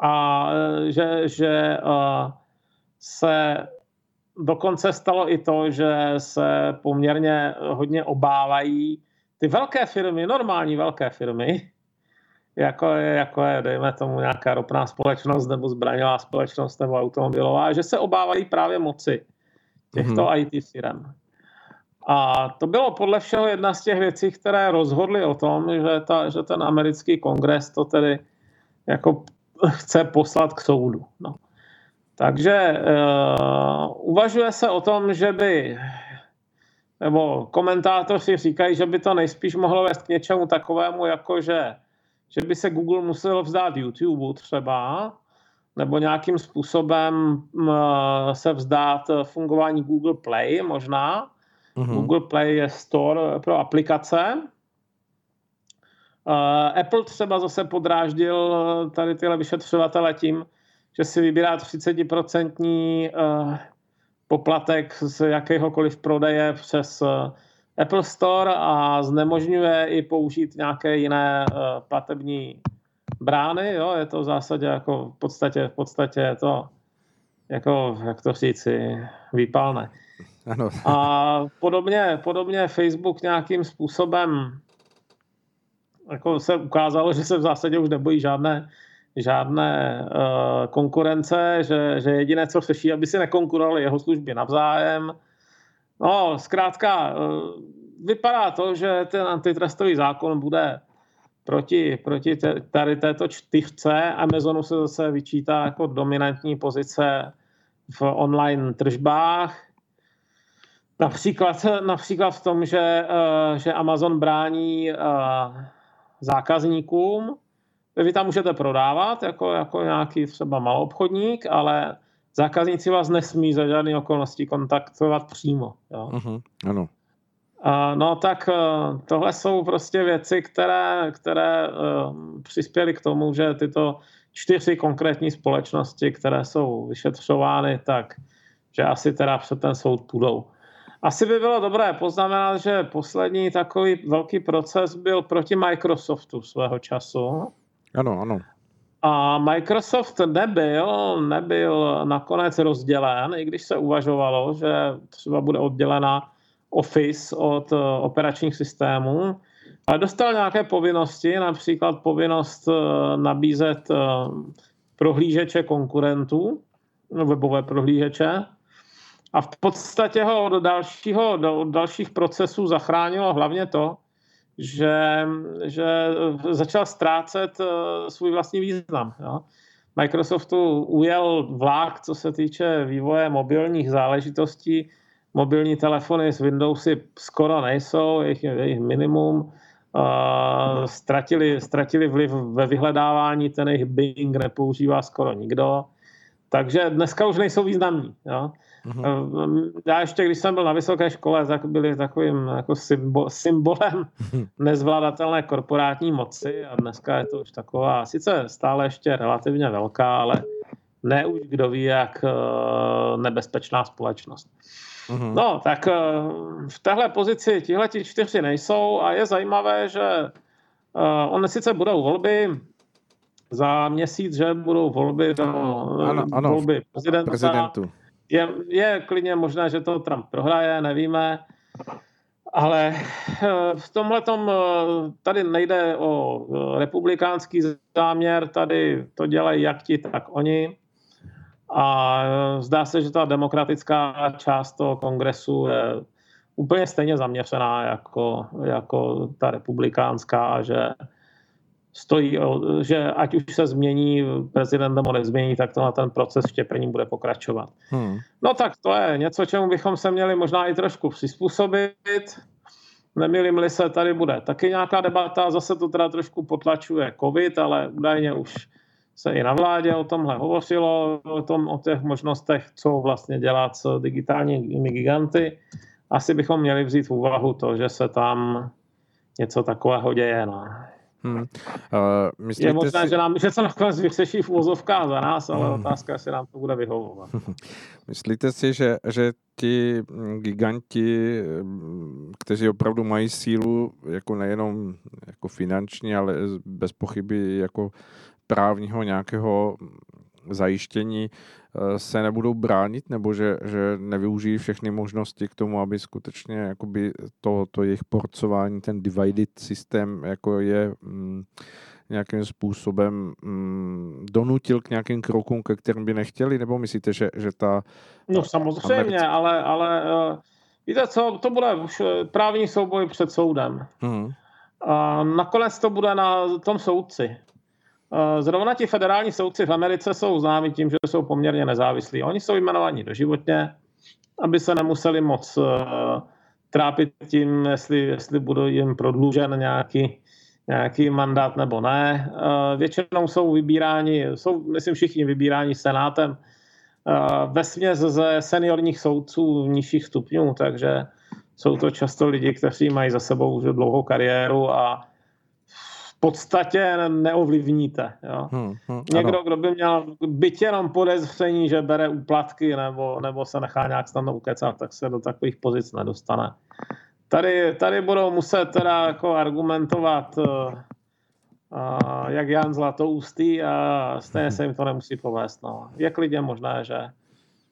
a e, že, že se dokonce stalo i to, že se poměrně hodně obávají ty velké firmy, normální velké firmy, jako je, jako je, dejme tomu, nějaká ropná společnost nebo zbraňová společnost nebo automobilová, že se obávají právě moci těchto mm-hmm. IT firm. A to bylo podle všeho jedna z těch věcí, které rozhodly o tom, že, ta, že ten americký kongres to tedy jako chce poslat k soudu. No. Takže uh, uvažuje se o tom, že by, nebo komentátoři říkají, že by to nejspíš mohlo vést k něčemu takovému, jako že, že by se Google musel vzdát YouTube třeba, nebo nějakým způsobem uh, se vzdát fungování Google Play možná. Mm-hmm. Google Play je store pro aplikace, Apple třeba zase podráždil eh, tady tyhle vyšetřovatele tím, že si vybírá 30% uh, poplatek z jakéhokoliv prodeje přes Apple Store a znemožňuje i použít nějaké jiné platební brány. Jo? Je to v zásadě jako v podstatě, v podstatě je to jako, jak to říci, výpalné. Ano. A podobně, podobně Facebook nějakým způsobem jako se ukázalo, že se v zásadě už nebojí žádné, žádné uh, konkurence, že, že jediné, co řeší, aby si nekonkurovali jeho služby navzájem. No, zkrátka, uh, vypadá to, že ten antitrustový zákon bude proti, proti tady této čtyřce. Amazonu se zase vyčítá jako dominantní pozice v online tržbách. Například, například v tom, že, uh, že Amazon brání uh, zákazníkům. Vy tam můžete prodávat jako, jako nějaký třeba maloobchodník, ale zákazníci vás nesmí za žádné okolnosti kontaktovat přímo. Jo? Uh-huh, ano. No tak eh, tohle jsou prostě věci, které, které uh, přispěly k tomu, že tyto čtyři konkrétní společnosti, které jsou vyšetřovány, tak že asi teda před ten soud půjdou. Asi by bylo dobré poznamenat, že poslední takový velký proces byl proti Microsoftu svého času. Ano, ano. A Microsoft nebyl, nebyl nakonec rozdělen, i když se uvažovalo, že třeba bude oddělena Office od eh, operačních systémů, ale dostal nějaké povinnosti, například povinnost eh, nabízet eh, prohlížeče konkurentů, webové prohlížeče, a v podstatě ho od, dalšího, od dalších procesů zachránilo hlavně to, že, že začal ztrácet svůj vlastní význam. Jo. Microsoftu ujel vlák, co se týče vývoje mobilních záležitostí, mobilní telefony s Windowsy skoro nejsou, jejich, jejich minimum. Uh, ztratili, ztratili vliv ve vyhledávání, ten jejich Bing nepoužívá skoro nikdo. Takže dneska už nejsou významní. Jo? Uh-huh. Já ještě, když jsem byl na vysoké škole, tak byli takovým jako symbol, symbolem nezvládatelné korporátní moci a dneska je to už taková, sice stále ještě relativně velká, ale ne už kdo ví, jak uh, nebezpečná společnost. Mm-hmm. No, tak eh, v téhle pozici tihle čtyři nejsou a je zajímavé, že uh, on sice budou volby za měsíc, že budou volby do ano, ano, volby prezidenta. prezidentu. Je, je klidně možné, že to Trump prohraje, nevíme. Ale eh, v tomhle tady nejde o republikánský záměr, tady to dělají jak ti, tak oni. A zdá se, že ta demokratická část toho kongresu je úplně stejně zaměřená jako, jako ta republikánská že stojí, že ať už se změní prezident nebo nezmění, tak to na ten proces štěpení bude pokračovat. Hmm. No tak to je něco, čemu bychom se měli možná i trošku přizpůsobit. Nemilím-li se, tady bude taky nějaká debata, zase to teda trošku potlačuje covid, ale údajně už se i na vládě o tomhle hovořilo, o, tom, o těch možnostech, co vlastně dělat s digitálními giganty. Asi bychom měli vzít v úvahu to, že se tam něco takového děje. No. Hmm. Uh, je možné, si... že, nám, že se nakonec vyřeší v úzovkách za nás, ale hmm. otázka, jestli nám to bude vyhovovat. Myslíte si, že, že ti giganti, kteří opravdu mají sílu, jako nejenom jako finanční, ale bez pochyby jako právního nějakého zajištění se nebudou bránit, nebo že, že nevyužijí všechny možnosti k tomu, aby skutečně jakoby to, to jejich porcování, ten divided systém, jako je mm, nějakým způsobem mm, donutil k nějakým krokům, ke kterým by nechtěli, nebo myslíte, že, že ta... No samozřejmě, americká... ale, ale uh, víte co, to bude už eh, právní souboj před soudem. Hmm. A nakonec to bude na tom soudci. Eh, zrovna ti federální soudci v Americe jsou známi tím, že jsou poměrně nezávislí. Oni jsou jmenovaní doživotně, aby se nemuseli moc uh, trápit tím, jestli, jestli bude jim prodlužen nějaký, nějaký mandát nebo ne. Uh, většinou jsou vybíráni, jsou, myslím, všichni vybíráni senátem ve směs ze seniorních soudců nižších stupňů, takže jsou to často lidi, kteří mají za sebou už dlouhou kariéru a podstatě neovlivníte. Jo. Hmm, hmm, Někdo, ano. kdo by měl byť jenom podezření, že bere úplatky nebo, nebo se nechá nějak snadno ukecat, tak se do takových pozic nedostane. Tady, tady budou muset teda jako argumentovat uh, uh, jak Jan Zlatoustý a stejně se jim to nemusí povést. No. Je klidně možné, že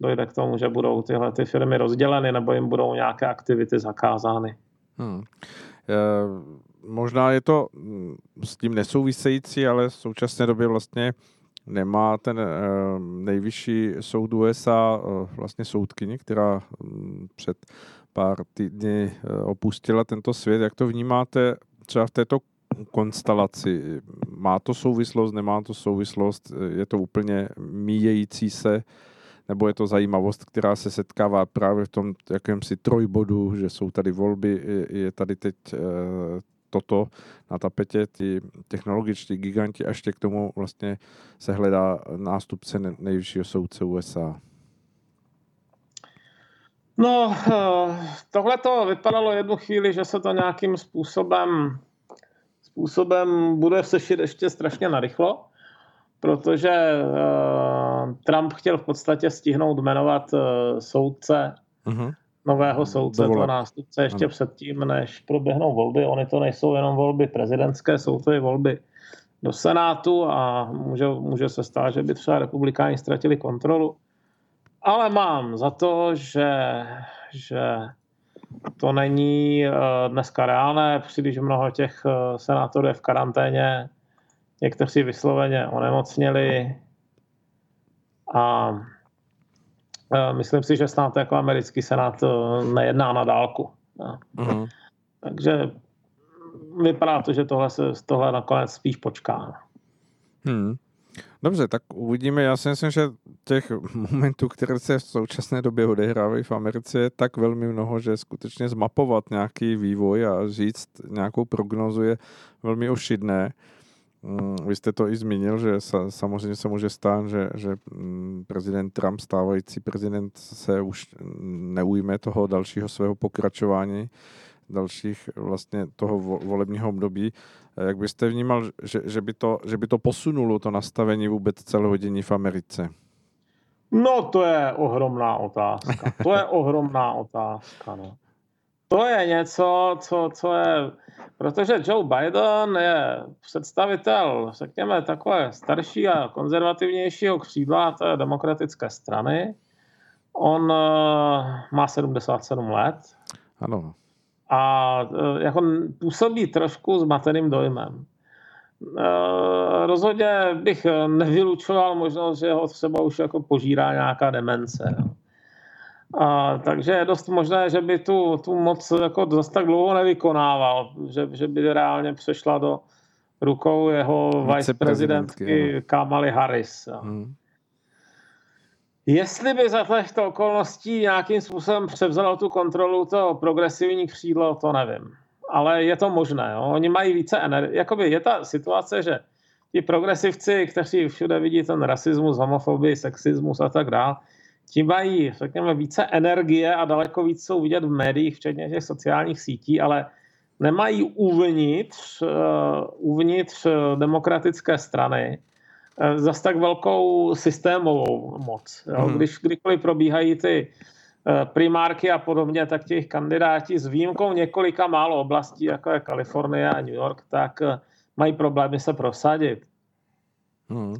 dojde k tomu, že budou tyhle ty firmy rozděleny nebo jim budou nějaké aktivity zakázány. Hmm. E, možná je to mm, s tím nesouvisející, ale v současné době vlastně nemá ten e, nejvyšší soud USA e, vlastně soudkyni, která mm, před pár týdny e, opustila tento svět. Jak to vnímáte třeba v této konstelaci? Má to souvislost, nemá to souvislost? Je to úplně míjející se? nebo je to zajímavost, která se setkává právě v tom jakémsi trojbodu, že jsou tady volby, je tady teď eh, toto na tapetě, ty technologičtí giganti a ještě k tomu vlastně se hledá nástupce nejvyššího soudce USA. No, eh, tohle to vypadalo jednu chvíli, že se to nějakým způsobem způsobem bude sešit ještě strašně narychlo protože uh, Trump chtěl v podstatě stihnout jmenovat uh, soudce, uh-huh. Nového soudce, toho nástupce ještě uh-huh. předtím, než proběhnou volby. Ony to nejsou jenom volby prezidentské, jsou to i volby do Senátu a může, může se stát, že by třeba republikáni ztratili kontrolu. Ale mám za to, že, že to není uh, dneska reálné, příliš mnoho těch uh, senátorů je v karanténě, někteří vysloveně onemocněli a myslím si, že snad jako americký senát nejedná na dálku. Mm-hmm. Takže vypadá to, že tohle se tohle nakonec spíš počká. Hmm. Dobře, tak uvidíme. Já si myslím, že těch momentů, které se v současné době odehrávají v Americe, je tak velmi mnoho, že skutečně zmapovat nějaký vývoj a říct nějakou prognozu je velmi ošidné. Vy jste to i zmínil, že samozřejmě se může stát, že, že mm, prezident Trump, stávající prezident, se už neujme toho dalšího svého pokračování, dalších vlastně toho volebního období. Jak byste vnímal, že, že, by to, že by to posunulo to nastavení vůbec celého dění v Americe? No to je ohromná otázka. To je ohromná otázka. No. To je něco, co, co je Protože Joe Biden je představitel, řekněme, takové starší a konzervativnějšího křídla té demokratické strany. On uh, má 77 let. Ano. A uh, jako působí trošku zmateným dojmem. Uh, rozhodně bych nevylučoval možnost, že ho třeba už jako požírá nějaká demence. Jo. A, takže je dost možné, že by tu, tu moc jako zase tak dlouho nevykonával, že, že by reálně přešla do rukou jeho viceprezidentky Kamaly Harris. Hmm. Jestli by za těchto okolností nějakým způsobem převzalo tu kontrolu to progresivní křídlo, to nevím. Ale je to možné. Jo? Oni mají více energie. Jakoby je ta situace, že ti progresivci, kteří všude vidí ten rasismus, homofobii, sexismus a tak dále, ti mají, řekněme, více energie a daleko víc jsou vidět v médiích, včetně těch sociálních sítí, ale nemají uvnitř, uh, uvnitř demokratické strany uh, zas tak velkou systémovou moc. Jo? Hmm. Když kdykoliv probíhají ty primárky a podobně, tak těch kandidáti s výjimkou několika málo oblastí, jako je Kalifornie a New York, tak mají problémy se prosadit. Hmm.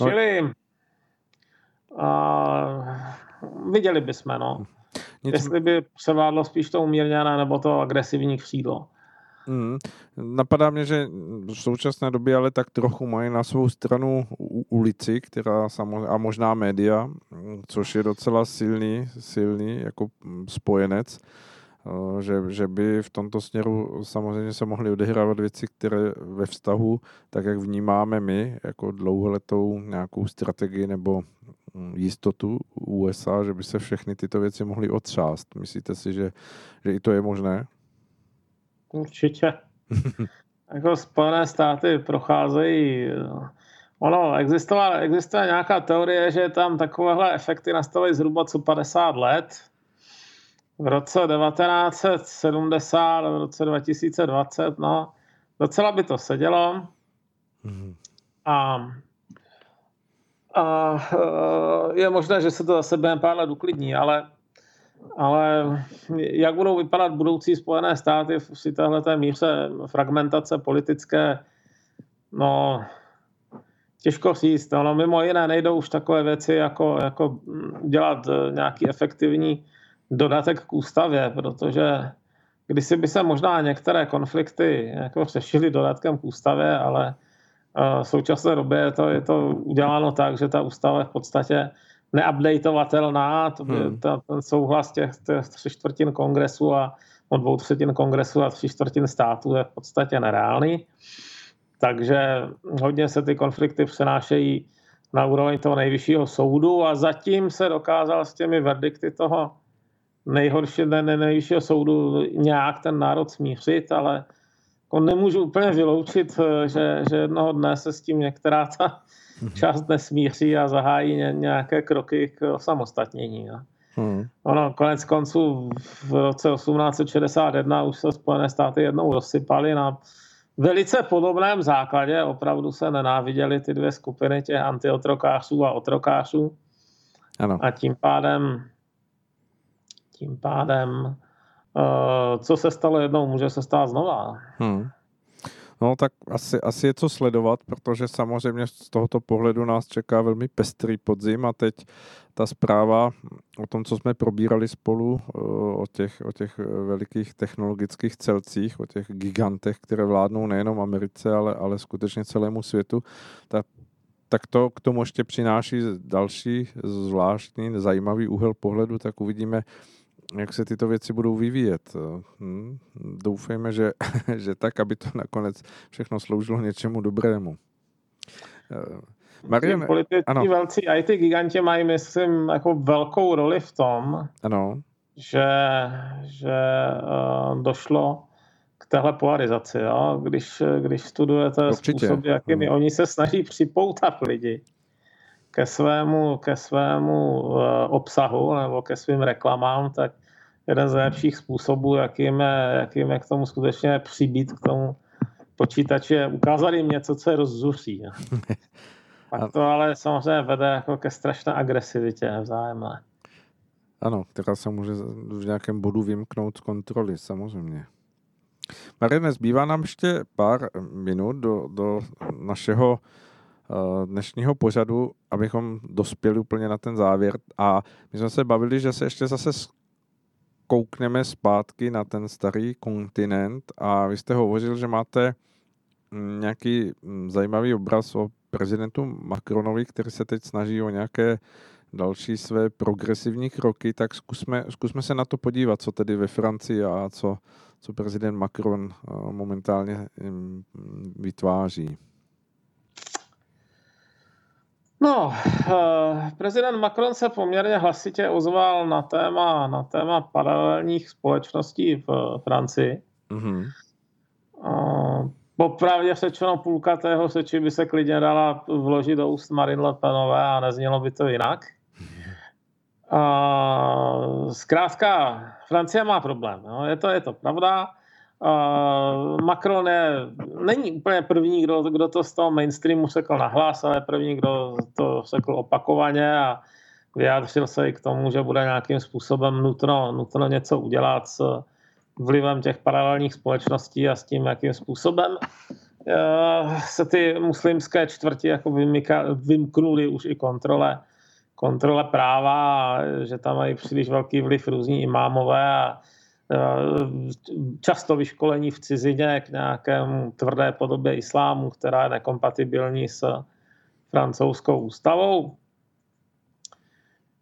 No. Čili a viděli bychom, no. Nic... Jestli by převládlo spíš to umírněné nebo to agresivní křídlo. Hmm. Napadá mě, že v současné době ale tak trochu mají na svou stranu ulici, která samozřejmě, a možná média, což je docela silný, silný jako spojenec, že, že by v tomto směru samozřejmě se mohly odehrávat věci, které ve vztahu, tak jak vnímáme my, jako dlouholetou nějakou strategii nebo jistotu USA, že by se všechny tyto věci mohly otřást. Myslíte si, že, že i to je možné? Určitě. jako Spojené státy procházejí Ono, existovala, existuje nějaká teorie, že tam takovéhle efekty nastavují zhruba co 50 let. V roce 1970, v roce 2020, no, docela by to sedělo. Mm-hmm. A a eh, je možné, že se to zase během pár let uklidní, ale, ale jak budou vypadat budoucí Spojené státy v si téhle míře fragmentace politické, no Těžko říct. No, mimo jiné nejdou už takové věci, jako, jako dělat nějaký efektivní dodatek k ústavě, protože kdysi by se možná některé konflikty jako řešily dodatkem k ústavě, ale v současné době je to, je to uděláno tak, že ta ústava je v podstatě neupdateovatelná, to by, hmm. ta, ten souhlas těch, těch tři čtvrtin kongresu a od dvou třetin kongresu a tři čtvrtin států je v podstatě nereálný. Takže hodně se ty konflikty přenášejí na úroveň toho nejvyššího soudu a zatím se dokázal s těmi verdikty toho nejhorší, ne, ne, nejvyššího soudu nějak ten národ smířit, ale jako nemůžu úplně vyloučit, že, že jednoho dne se s tím některá ta mhm. část nesmíří a zahájí nějaké kroky k osamostatnění. No. Hmm. Ono konec konců v roce 1861 už se Spojené státy jednou rozsypaly na velice podobném základě. Opravdu se nenáviděly ty dvě skupiny těch antiotrokářů a otrokářů. Ano. A tím pádem tím pádem co se stalo jednou, může se stát znova. Hmm. No tak asi, asi je co sledovat, protože samozřejmě z tohoto pohledu nás čeká velmi pestrý podzim a teď ta zpráva o tom, co jsme probírali spolu, eh, o těch, o těch velikých technologických celcích, o těch gigantech, které vládnou nejenom Americe, ale, ale skutečně celému světu, tak, tak to k tomu ještě přináší další zvláštní, zajímavý úhel pohledu, tak uvidíme, jak se tyto věci budou vyvíjet. Hm? Doufejme, že, že tak, aby to nakonec všechno sloužilo něčemu dobrému. Eh, Marian, politici ano. velcí IT giganti mají, myslím, jako velkou roli v tom, ano. že, že uh, došlo k téhle polarizaci. Jo? Když, když studujete Určitě. způsoby, jakými hmm. oni se snaží připoutat lidi ke svému, ke svému uh, obsahu nebo ke svým reklamám, tak jeden z nejlepších způsobů, jakým je, jakým je k tomu skutečně přibít k tomu počítači, je ukázat jim něco, co je rozzuří. Pak to ale samozřejmě vede jako ke strašné agresivitě vzájemné. Ano, která se může v nějakém bodu vymknout z kontroly, samozřejmě. Marine, zbývá nám ještě pár minut do, do našeho dnešního pořadu, abychom dospěli úplně na ten závěr. A my jsme se bavili, že se ještě zase koukneme zpátky na ten starý kontinent a vy jste hovořil, že máte mm, nějaký mm, zajímavý obraz o prezidentu Macronovi, který se teď snaží o nějaké další své progresivní kroky, tak zkusme, zkusme se na to podívat, co tedy ve Francii a co, co prezident Macron eh, momentálně mm, vytváří. No, eh, prezident Macron se poměrně hlasitě ozval na téma, na téma paralelních společností v Francii. Mm-hmm. Popravdě řečeno půlka tého seči by se klidně dala vložit do úst Marine Le Penové a neznělo by to jinak. A, zkrátka, Francie má problém. Jo. Je, to, je to pravda. Uh, Macron je, není úplně první, kdo, kdo to z toho mainstreamu řekl nahlas, ale první, kdo to řekl opakovaně a vyjádřil se i k tomu, že bude nějakým způsobem nutno, nutno něco udělat s vlivem těch paralelních společností a s tím, jakým způsobem. Uh, se ty muslimské čtvrti jako vymyka, vymknuly už i kontrole, kontrole práva, že tam mají příliš velký vliv různí imámové a často vyškolení v cizině k nějakému tvrdé podobě islámu, která je nekompatibilní s francouzskou ústavou.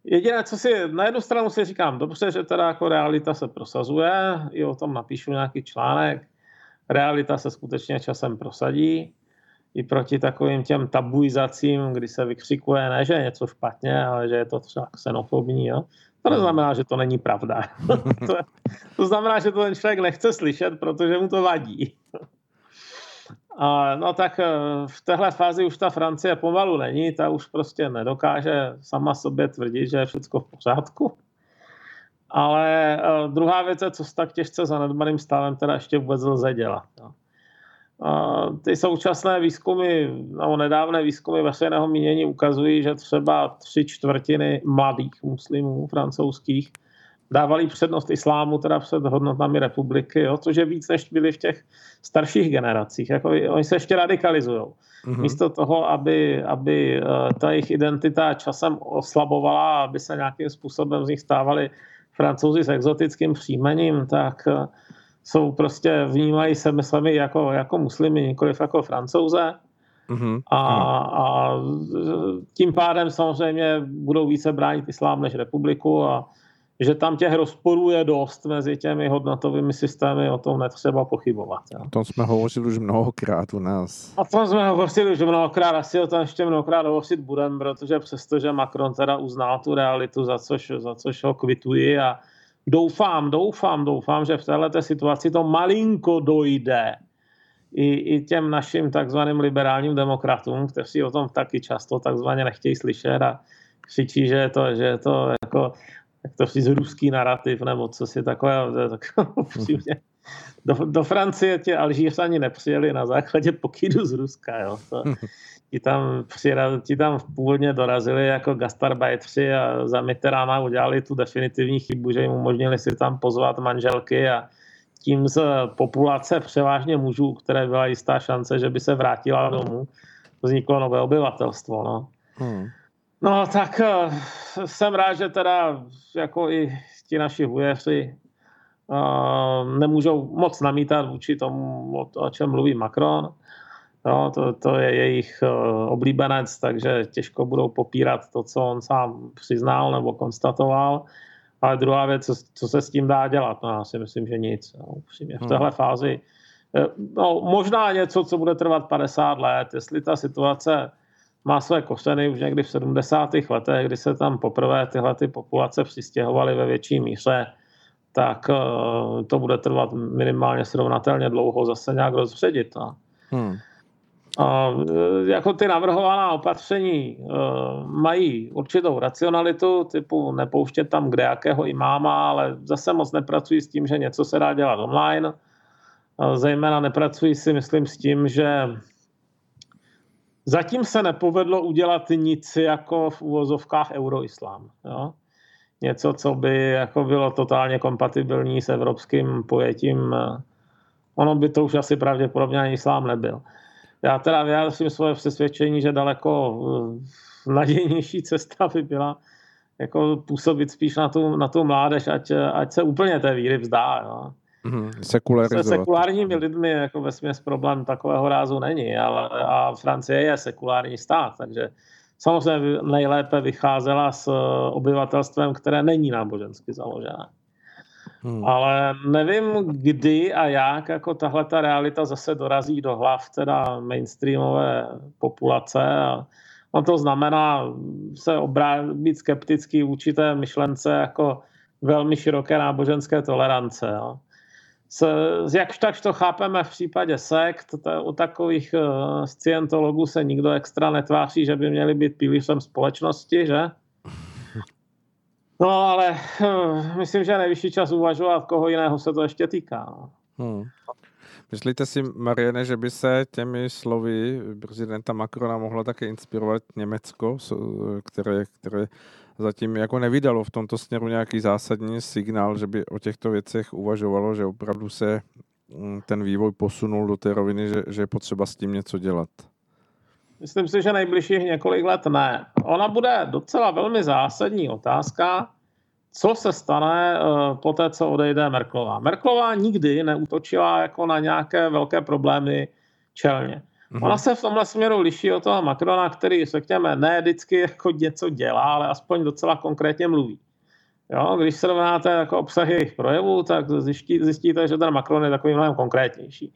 Jediné, co si na jednu stranu si říkám, dobře, že teda jako realita se prosazuje, i o tom napíšu nějaký článek, realita se skutečně časem prosadí, i proti takovým těm tabuizacím, kdy se vykřikuje ne, že je něco špatně, ale že je to třeba xenofobní, jo? To neznamená, že to není pravda. to, to znamená, že to ten člověk nechce slyšet, protože mu to vadí. A, no tak eh, v téhle fázi už ta Francie pomalu není, ta už prostě nedokáže sama sobě tvrdit, že je všechno v pořádku. Ale uh, druhá věc je, co s tak těžce zanedbaným stavem teda ještě vůbec lze dělat. Ty současné výzkumy, nebo nedávné výzkumy veřejného mínění ukazují, že třeba tři čtvrtiny mladých muslimů francouzských dávali přednost islámu teda před hodnotami republiky, jo, což je víc, než byli v těch starších generacích. Jako, oni se ještě radikalizují. Mm-hmm. Místo toho, aby, aby eh, ta jejich identita časem oslabovala, aby se nějakým způsobem z nich stávali francouzi s exotickým příjmením, tak eh, jsou prostě, vnímají sebe sami jako, jako muslimy, nikoliv jako francouze. Mm-hmm. A, a tím pádem samozřejmě budou více bránit islám než republiku a že tam těch rozporů je dost mezi těmi hodnotovými systémy, o tom netřeba pochybovat. Jo. O tom jsme hovořili už mnohokrát u nás. O tom jsme hovořili už mnohokrát, asi o tom ještě mnohokrát hovořit budeme, protože přestože Macron teda uznal tu realitu, za což, za což ho kvituji a doufám, doufám, doufám, že v této situaci to malinko dojde i, i těm našim takzvaným liberálním demokratům, kteří o tom taky často takzvaně nechtějí slyšet a křičí, že je to, že je to jako jak to říct, ruský narrativ nebo co si takové, tak upřímně. Do, do Francie tě Alžířani nepřijeli na základě pokydu z Ruska. Jo. To, ti, tam přijel, ti tam původně dorazili jako gastarbajtři a za Mitterranda udělali tu definitivní chybu, že jim umožnili si tam pozvat manželky a tím z populace převážně mužů, které byla jistá šance, že by se vrátila domů, vzniklo nové obyvatelstvo. No. Hmm. No tak eh, jsem rád, že teda jako i ti naši hujeři nemůžou moc namítat vůči tomu, o, o čem mluví Macron. No, to, to je jejich uh, oblíbenec, takže těžko budou popírat to, co on sám přiznal nebo konstatoval. Ale druhá věc, co, co se s tím dá dělat, no já si myslím, že nic. No, v hmm. téhle fázi no, možná něco, co bude trvat 50 let, jestli ta situace má své kořeny už někdy v 70. letech, kdy se tam poprvé tyhle ty populace přistěhovaly ve větší míře, tak uh, to bude trvat minimálně srovnatelně dlouho zase nějak rozředit. No. Hmm. A eh, jako ty navrhovaná opatření uh, mají určitou racionalitu, typu nepouštět tam kde jakého imáma, ale zase moc nepracují s tím, že něco se dá dělat online. Zejména nepracují si, myslím, s tím, že Zatím se nepovedlo udělat nic jako v úvozovkách euroislám. Jo? Něco, co by jako bylo totálně kompatibilní s evropským pojetím. Ono by to už asi pravděpodobně ani islám nebyl. Já teda vyjádřím svoje přesvědčení, že daleko eh, nadějnější cesta by byla jako působit spíš na tu, na tu mládež, ať, ať se úplně té víry vzdá. Jo. Mm, sekularizovat. Se sekulárními lidmi jako ve směs problém takového rázu není, ale a Francie je sekulární stát, takže samozřejmě nejlépe vycházela s obyvatelstvem, které není nábožensky založené. Hmm. Ale nevím, kdy a jak jako tahle ta realita zase dorazí do hlav teda mainstreamové populace a no to znamená se obrá- být skeptický vůči té myšlence jako velmi široké náboženské tolerance. Jo s, jak tak to chápeme v případě sekt, to, u takových uh, scientologů se nikdo extra netváří, že by měli být pilířem společnosti, že? No ale uh, myslím, že nejvyšší čas uvažovat, koho jiného se to ještě týká. No. Hmm. Myslíte si, Mariane, že by se těmi slovy prezidenta Macrona mohlo také inspirovat Německo, které, které zatím jako nevydalo v tomto směru nějaký zásadní signál, že by o těchto věcech uvažovalo, že opravdu se mm, ten vývoj posunul do té roviny, že, že je potřeba s tím něco dělat? Myslím si, že nejbližších několik let ne. Ona bude docela velmi zásadní otázka, co se stane uh, po té, co odejde Merklová. Merklová nikdy neútočila jako na nějaké velké problémy čelně. Mm-hmm. Ona se v tomhle směru liší od toho Macrona, který, řekněme, ne vždycky jako něco dělá, ale aspoň docela konkrétně mluví. Jo, když srovnáte jako obsahy jejich projevů, tak zjistí, zjistíte, že ten Macron je takový mnohem konkrétnější.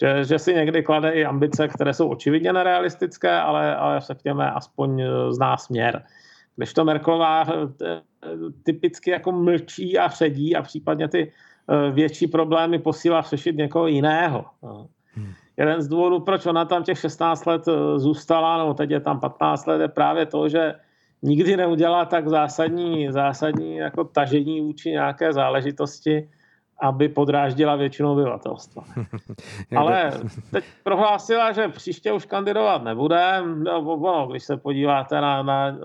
Že, že si někdy klade i ambice, které jsou očividně nerealistické, ale, ale řekněme, aspoň e, zná směr. Když to Merklová e, typicky jako mlčí a předí a případně ty e, větší problémy posílá řešit někoho jiného. Hmm jeden z důvodů, proč ona tam těch 16 let eh, zůstala, nebo teď je tam 15 let, je právě to, že nikdy neudělá tak zásadní, zásadní jako tažení vůči nějaké záležitosti, aby podráždila většinu obyvatelstva. Ale teď prohlásila, že příště už kandidovat nebude. No, no, když se podíváte na, na,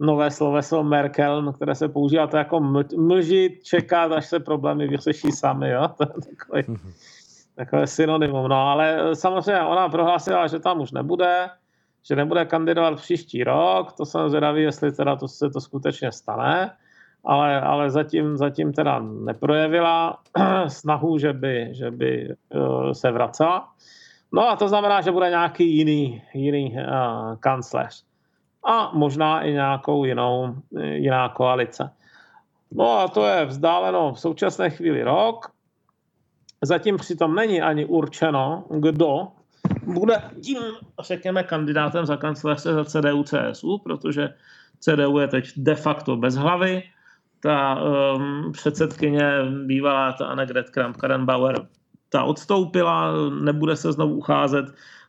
nové sloveso Merkel, které se používá to jako mlžit, čekat, až se problémy vyřeší sami, jo? To je takový, takové synonymum. No ale samozřejmě ona prohlásila, že tam už nebude, že nebude kandidovat příští rok, to jsem zvědavý, jestli teda to se to skutečně stane, ale, ale zatím, zatím teda neprojevila snahu, že by, že by uh, se vracela. No a to znamená, že bude nějaký jiný, jiný uh, kancléř. A možná i nějakou jinou, jiná koalice. No a to je vzdáleno v současné chvíli rok. Zatím přitom není ani určeno, kdo bude tím, řekněme, kandidátem za kanceláře za CDU CSU, protože CDU je teď de facto bez hlavy. Ta um, předsedkyně bývalá, ta Annegret Kramp-Karrenbauer, ta odstoupila, nebude se znovu ucházet,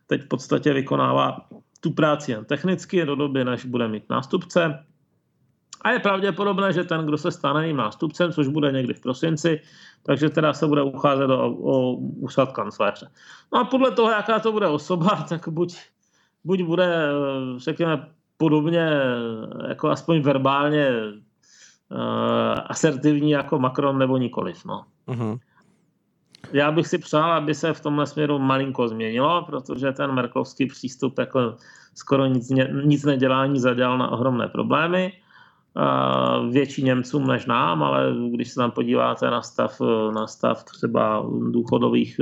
teď v podstatě vykonává tu práci jen technicky do doby, než bude mít nástupce. A je pravděpodobné, že ten, kdo se stane jím nástupcem, což bude někdy v prosinci, takže teda se bude ucházet o, o úsad kancléře. No a podle toho, jaká to bude osoba, tak buď, buď bude, řekněme, podobně, jako aspoň verbálně uh, asertivní jako Macron nebo nikoliv. No. Uh-huh. Já bych si přál, aby se v tomhle směru malinko změnilo, protože ten merkovský přístup jako skoro nic, nic nedělání zadělal na ohromné problémy větší Němcům než nám, ale když se tam podíváte na stav, na stav třeba důchodových,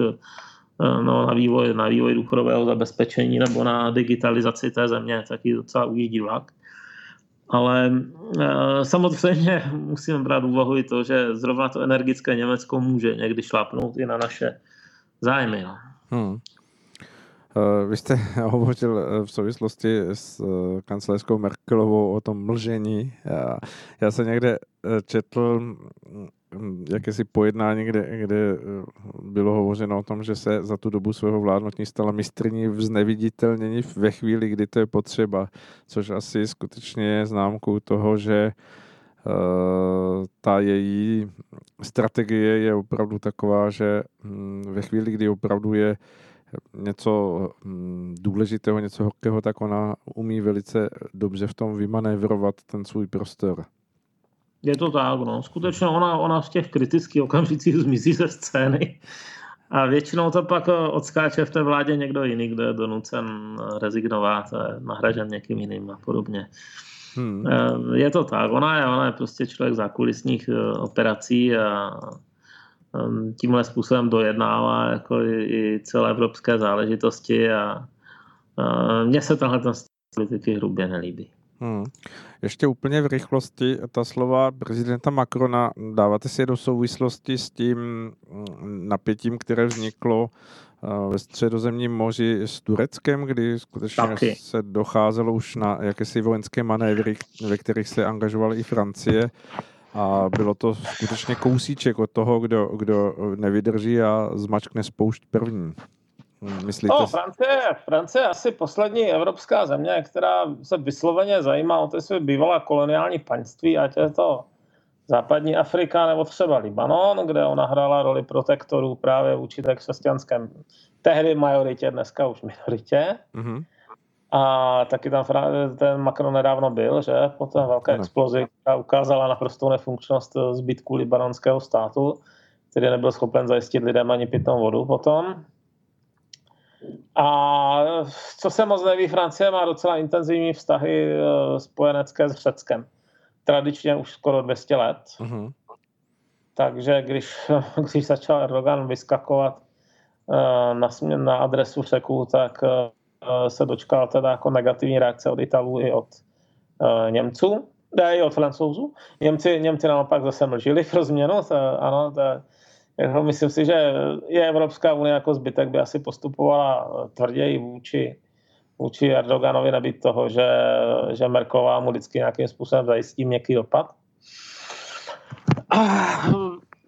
no, na, vývoj, na vývoj důchodového zabezpečení nebo na digitalizaci té země, tak je docela ujídí vlak. Ale e, samozřejmě musíme brát úvahu i to, že zrovna to energické Německo může někdy šlápnout i na naše zájmy. No. Hmm. Eh, vy jste hovořil eh, v souvislosti s eh, kancelářskou Merkelovou o tom mlžení. Já jsem někde četl mm, jakési pojednání, kde, kde bylo hovořeno o tom, že se za tu dobu svého vládnutí stala mistrní v zneviditelnění ve chvíli, kdy to je potřeba, což asi skutečně je známkou toho, že ta její strategie je opravdu taková, že mm, ve chvíli, kdy opravdu je něco hm, důležitého, něco horkého, tak ona umí velice dobře v tom vymanévrovat ten svůj prostor. Je to tak, no. Skutečně ona, ona v těch kritických okamžicích zmizí ze scény. A většinou to pak odskáče v té vládě někdo jiný, kdo je donucen rezignovat, nahražen někým jiným a podobně. Hmm. Eh, je to tak, ona je, ona je prostě člověk zákulisních eh, operací a tímhle způsobem dojednává jako i, celé evropské záležitosti a, a mně se ten politiky hrubě nelíbí. Hmm. Ještě úplně v rychlosti ta slova prezidenta Macrona dáváte si je do souvislosti s tím mm, napětím, které vzniklo uh, ve středozemním moři s Tureckem, kdy skutečně Taky. se docházelo už na jakési vojenské manévry, ve kterých se angažovala i Francie a bylo to skutečně kousíček od toho, kdo, kdo nevydrží a zmačkne spoušť první. Myslíte? No, Francie, Francie je asi poslední evropská země, která se vysloveně zajímá o ty své bývalé koloniální paňství, ať je to západní Afrika nebo třeba Libanon, kde ona hrála roli protektorů právě v určité křesťanském tehdy majoritě, dneska už minoritě. Mm-hmm. A taky tam ten Macron nedávno byl, že po té velké ano. explozi, která ukázala naprostou nefunkčnost zbytku libanonského státu, který nebyl schopen zajistit lidem ani pitnou vodu potom. A co se moc neví, Francie má docela intenzivní vztahy eh, spojenecké s Řeckem. Tradičně už skoro 200 let. Uh-huh. Takže když, když začal Erdogan vyskakovat eh, na, na adresu Řeků, tak eh, Eh, se dočkal teda jako negativní reakce od Italů i od uh, Němců, ne, i od Francouzů. Němci, Němci naopak zase mlžili pro změnu, to, ano, to, jako myslím si, že je Evropská unie jako zbytek by asi postupovala tvrději vůči, vůči Erdoganovi nabít toho, že, že Merková mu vždycky nějakým způsobem zajistí měkký dopad.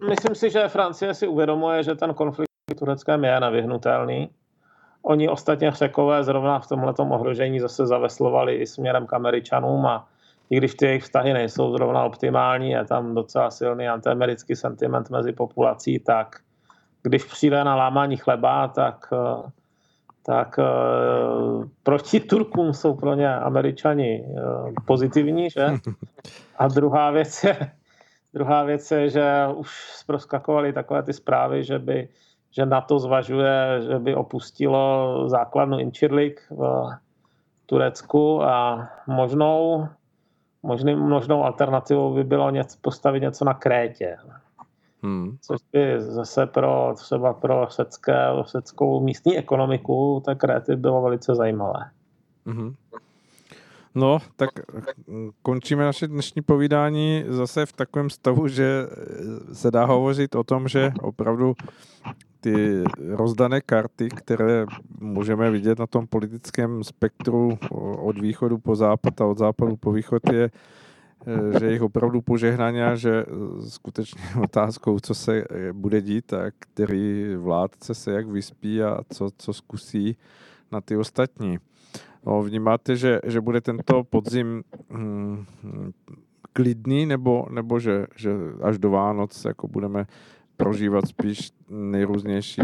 Myslím si, že Francie si uvědomuje, že ten konflikt Tureckém je nevyhnutelný Oni ostatně Řekové zrovna v tomhle ohrožení zase zaveslovali i směrem k Američanům a i když ty jejich vztahy nejsou zrovna optimální, je tam docela silný antiamerický sentiment mezi populací, tak když přijde na lámání chleba, tak, tak uh, proti Turkům jsou pro ně američani uh, pozitivní, že? A druhá věc je, druhá věc je, že už zproskakovaly takové ty zprávy, že by že NATO zvažuje, že by opustilo základnu Incirlik v Turecku a možnou, možný, možnou alternativou by bylo něco, postavit něco na Krétě. Hmm. Což by zase pro třeba pro secké, seckou místní ekonomiku tak Kréty bylo velice zajímavé. Hmm. No, tak končíme naše dnešní povídání zase v takovém stavu, že se dá hovořit o tom, že opravdu ty rozdané karty, které můžeme vidět na tom politickém spektru od východu po západ a od západu po východ je, že jich opravdu požehnaně a že skutečně otázkou, co se bude dít a který vládce se jak vyspí a co, co zkusí na ty ostatní. No, vnímáte, že, že bude tento podzim hmm, klidný, nebo, nebo že, že až do Vánoc jako budeme prožívat spíš nejrůznější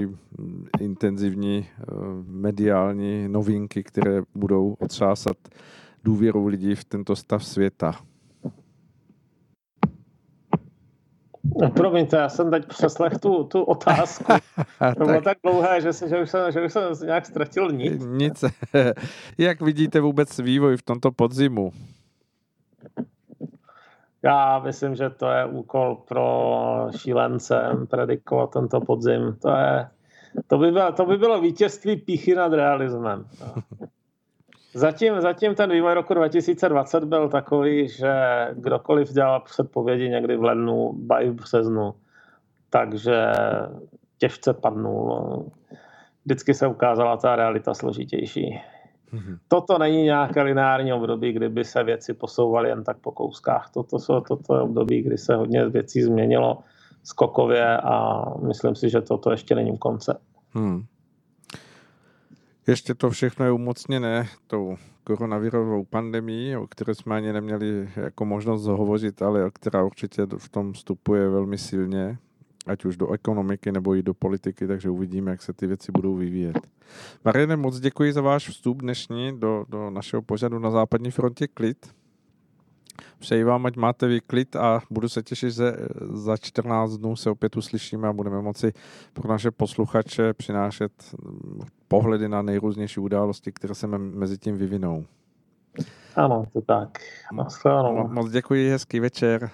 intenzivní eh, mediální novinky, které budou otřásat důvěru lidí v tento stav světa. No, promiňte, já jsem teď přeslech tu, tu otázku. To bylo tak, tak dlouhé, že, se, že, už jsem, že už jsem nějak ztratil nic. Nic. Jak vidíte vůbec vývoj v tomto podzimu? Já myslím, že to je úkol pro šílence predikovat tento podzim. To, je, to, by, bylo, to by bylo vítězství píchy nad realismem. Zatím, zatím ten vývoj roku 2020 byl takový, že kdokoliv dělal předpovědi někdy v lednu, baj v březnu, takže těžce padnul. Vždycky se ukázala ta realita složitější. Mm-hmm. Toto není nějaké lineární období, kdyby se věci posouvaly jen tak po kouskách. Toto, jsou, toto je období, kdy se hodně věcí změnilo skokově a myslím si, že toto ještě není konce. Hmm. Ještě to všechno je umocněné tou koronavirovou pandemí, o které jsme ani neměli jako možnost hovořit, ale která určitě v tom vstupuje velmi silně ať už do ekonomiky nebo i do politiky, takže uvidíme, jak se ty věci budou vyvíjet. Mariane, moc děkuji za váš vstup dnešní do, do našeho pořadu na západní frontě Klid. Přeji vám, ať máte vy klid a budu se těšit, že za 14 dnů se opět uslyšíme a budeme moci pro naše posluchače přinášet pohledy na nejrůznější události, které se mezi tím vyvinou. Ano, to tak. Moc děkuji, hezký večer.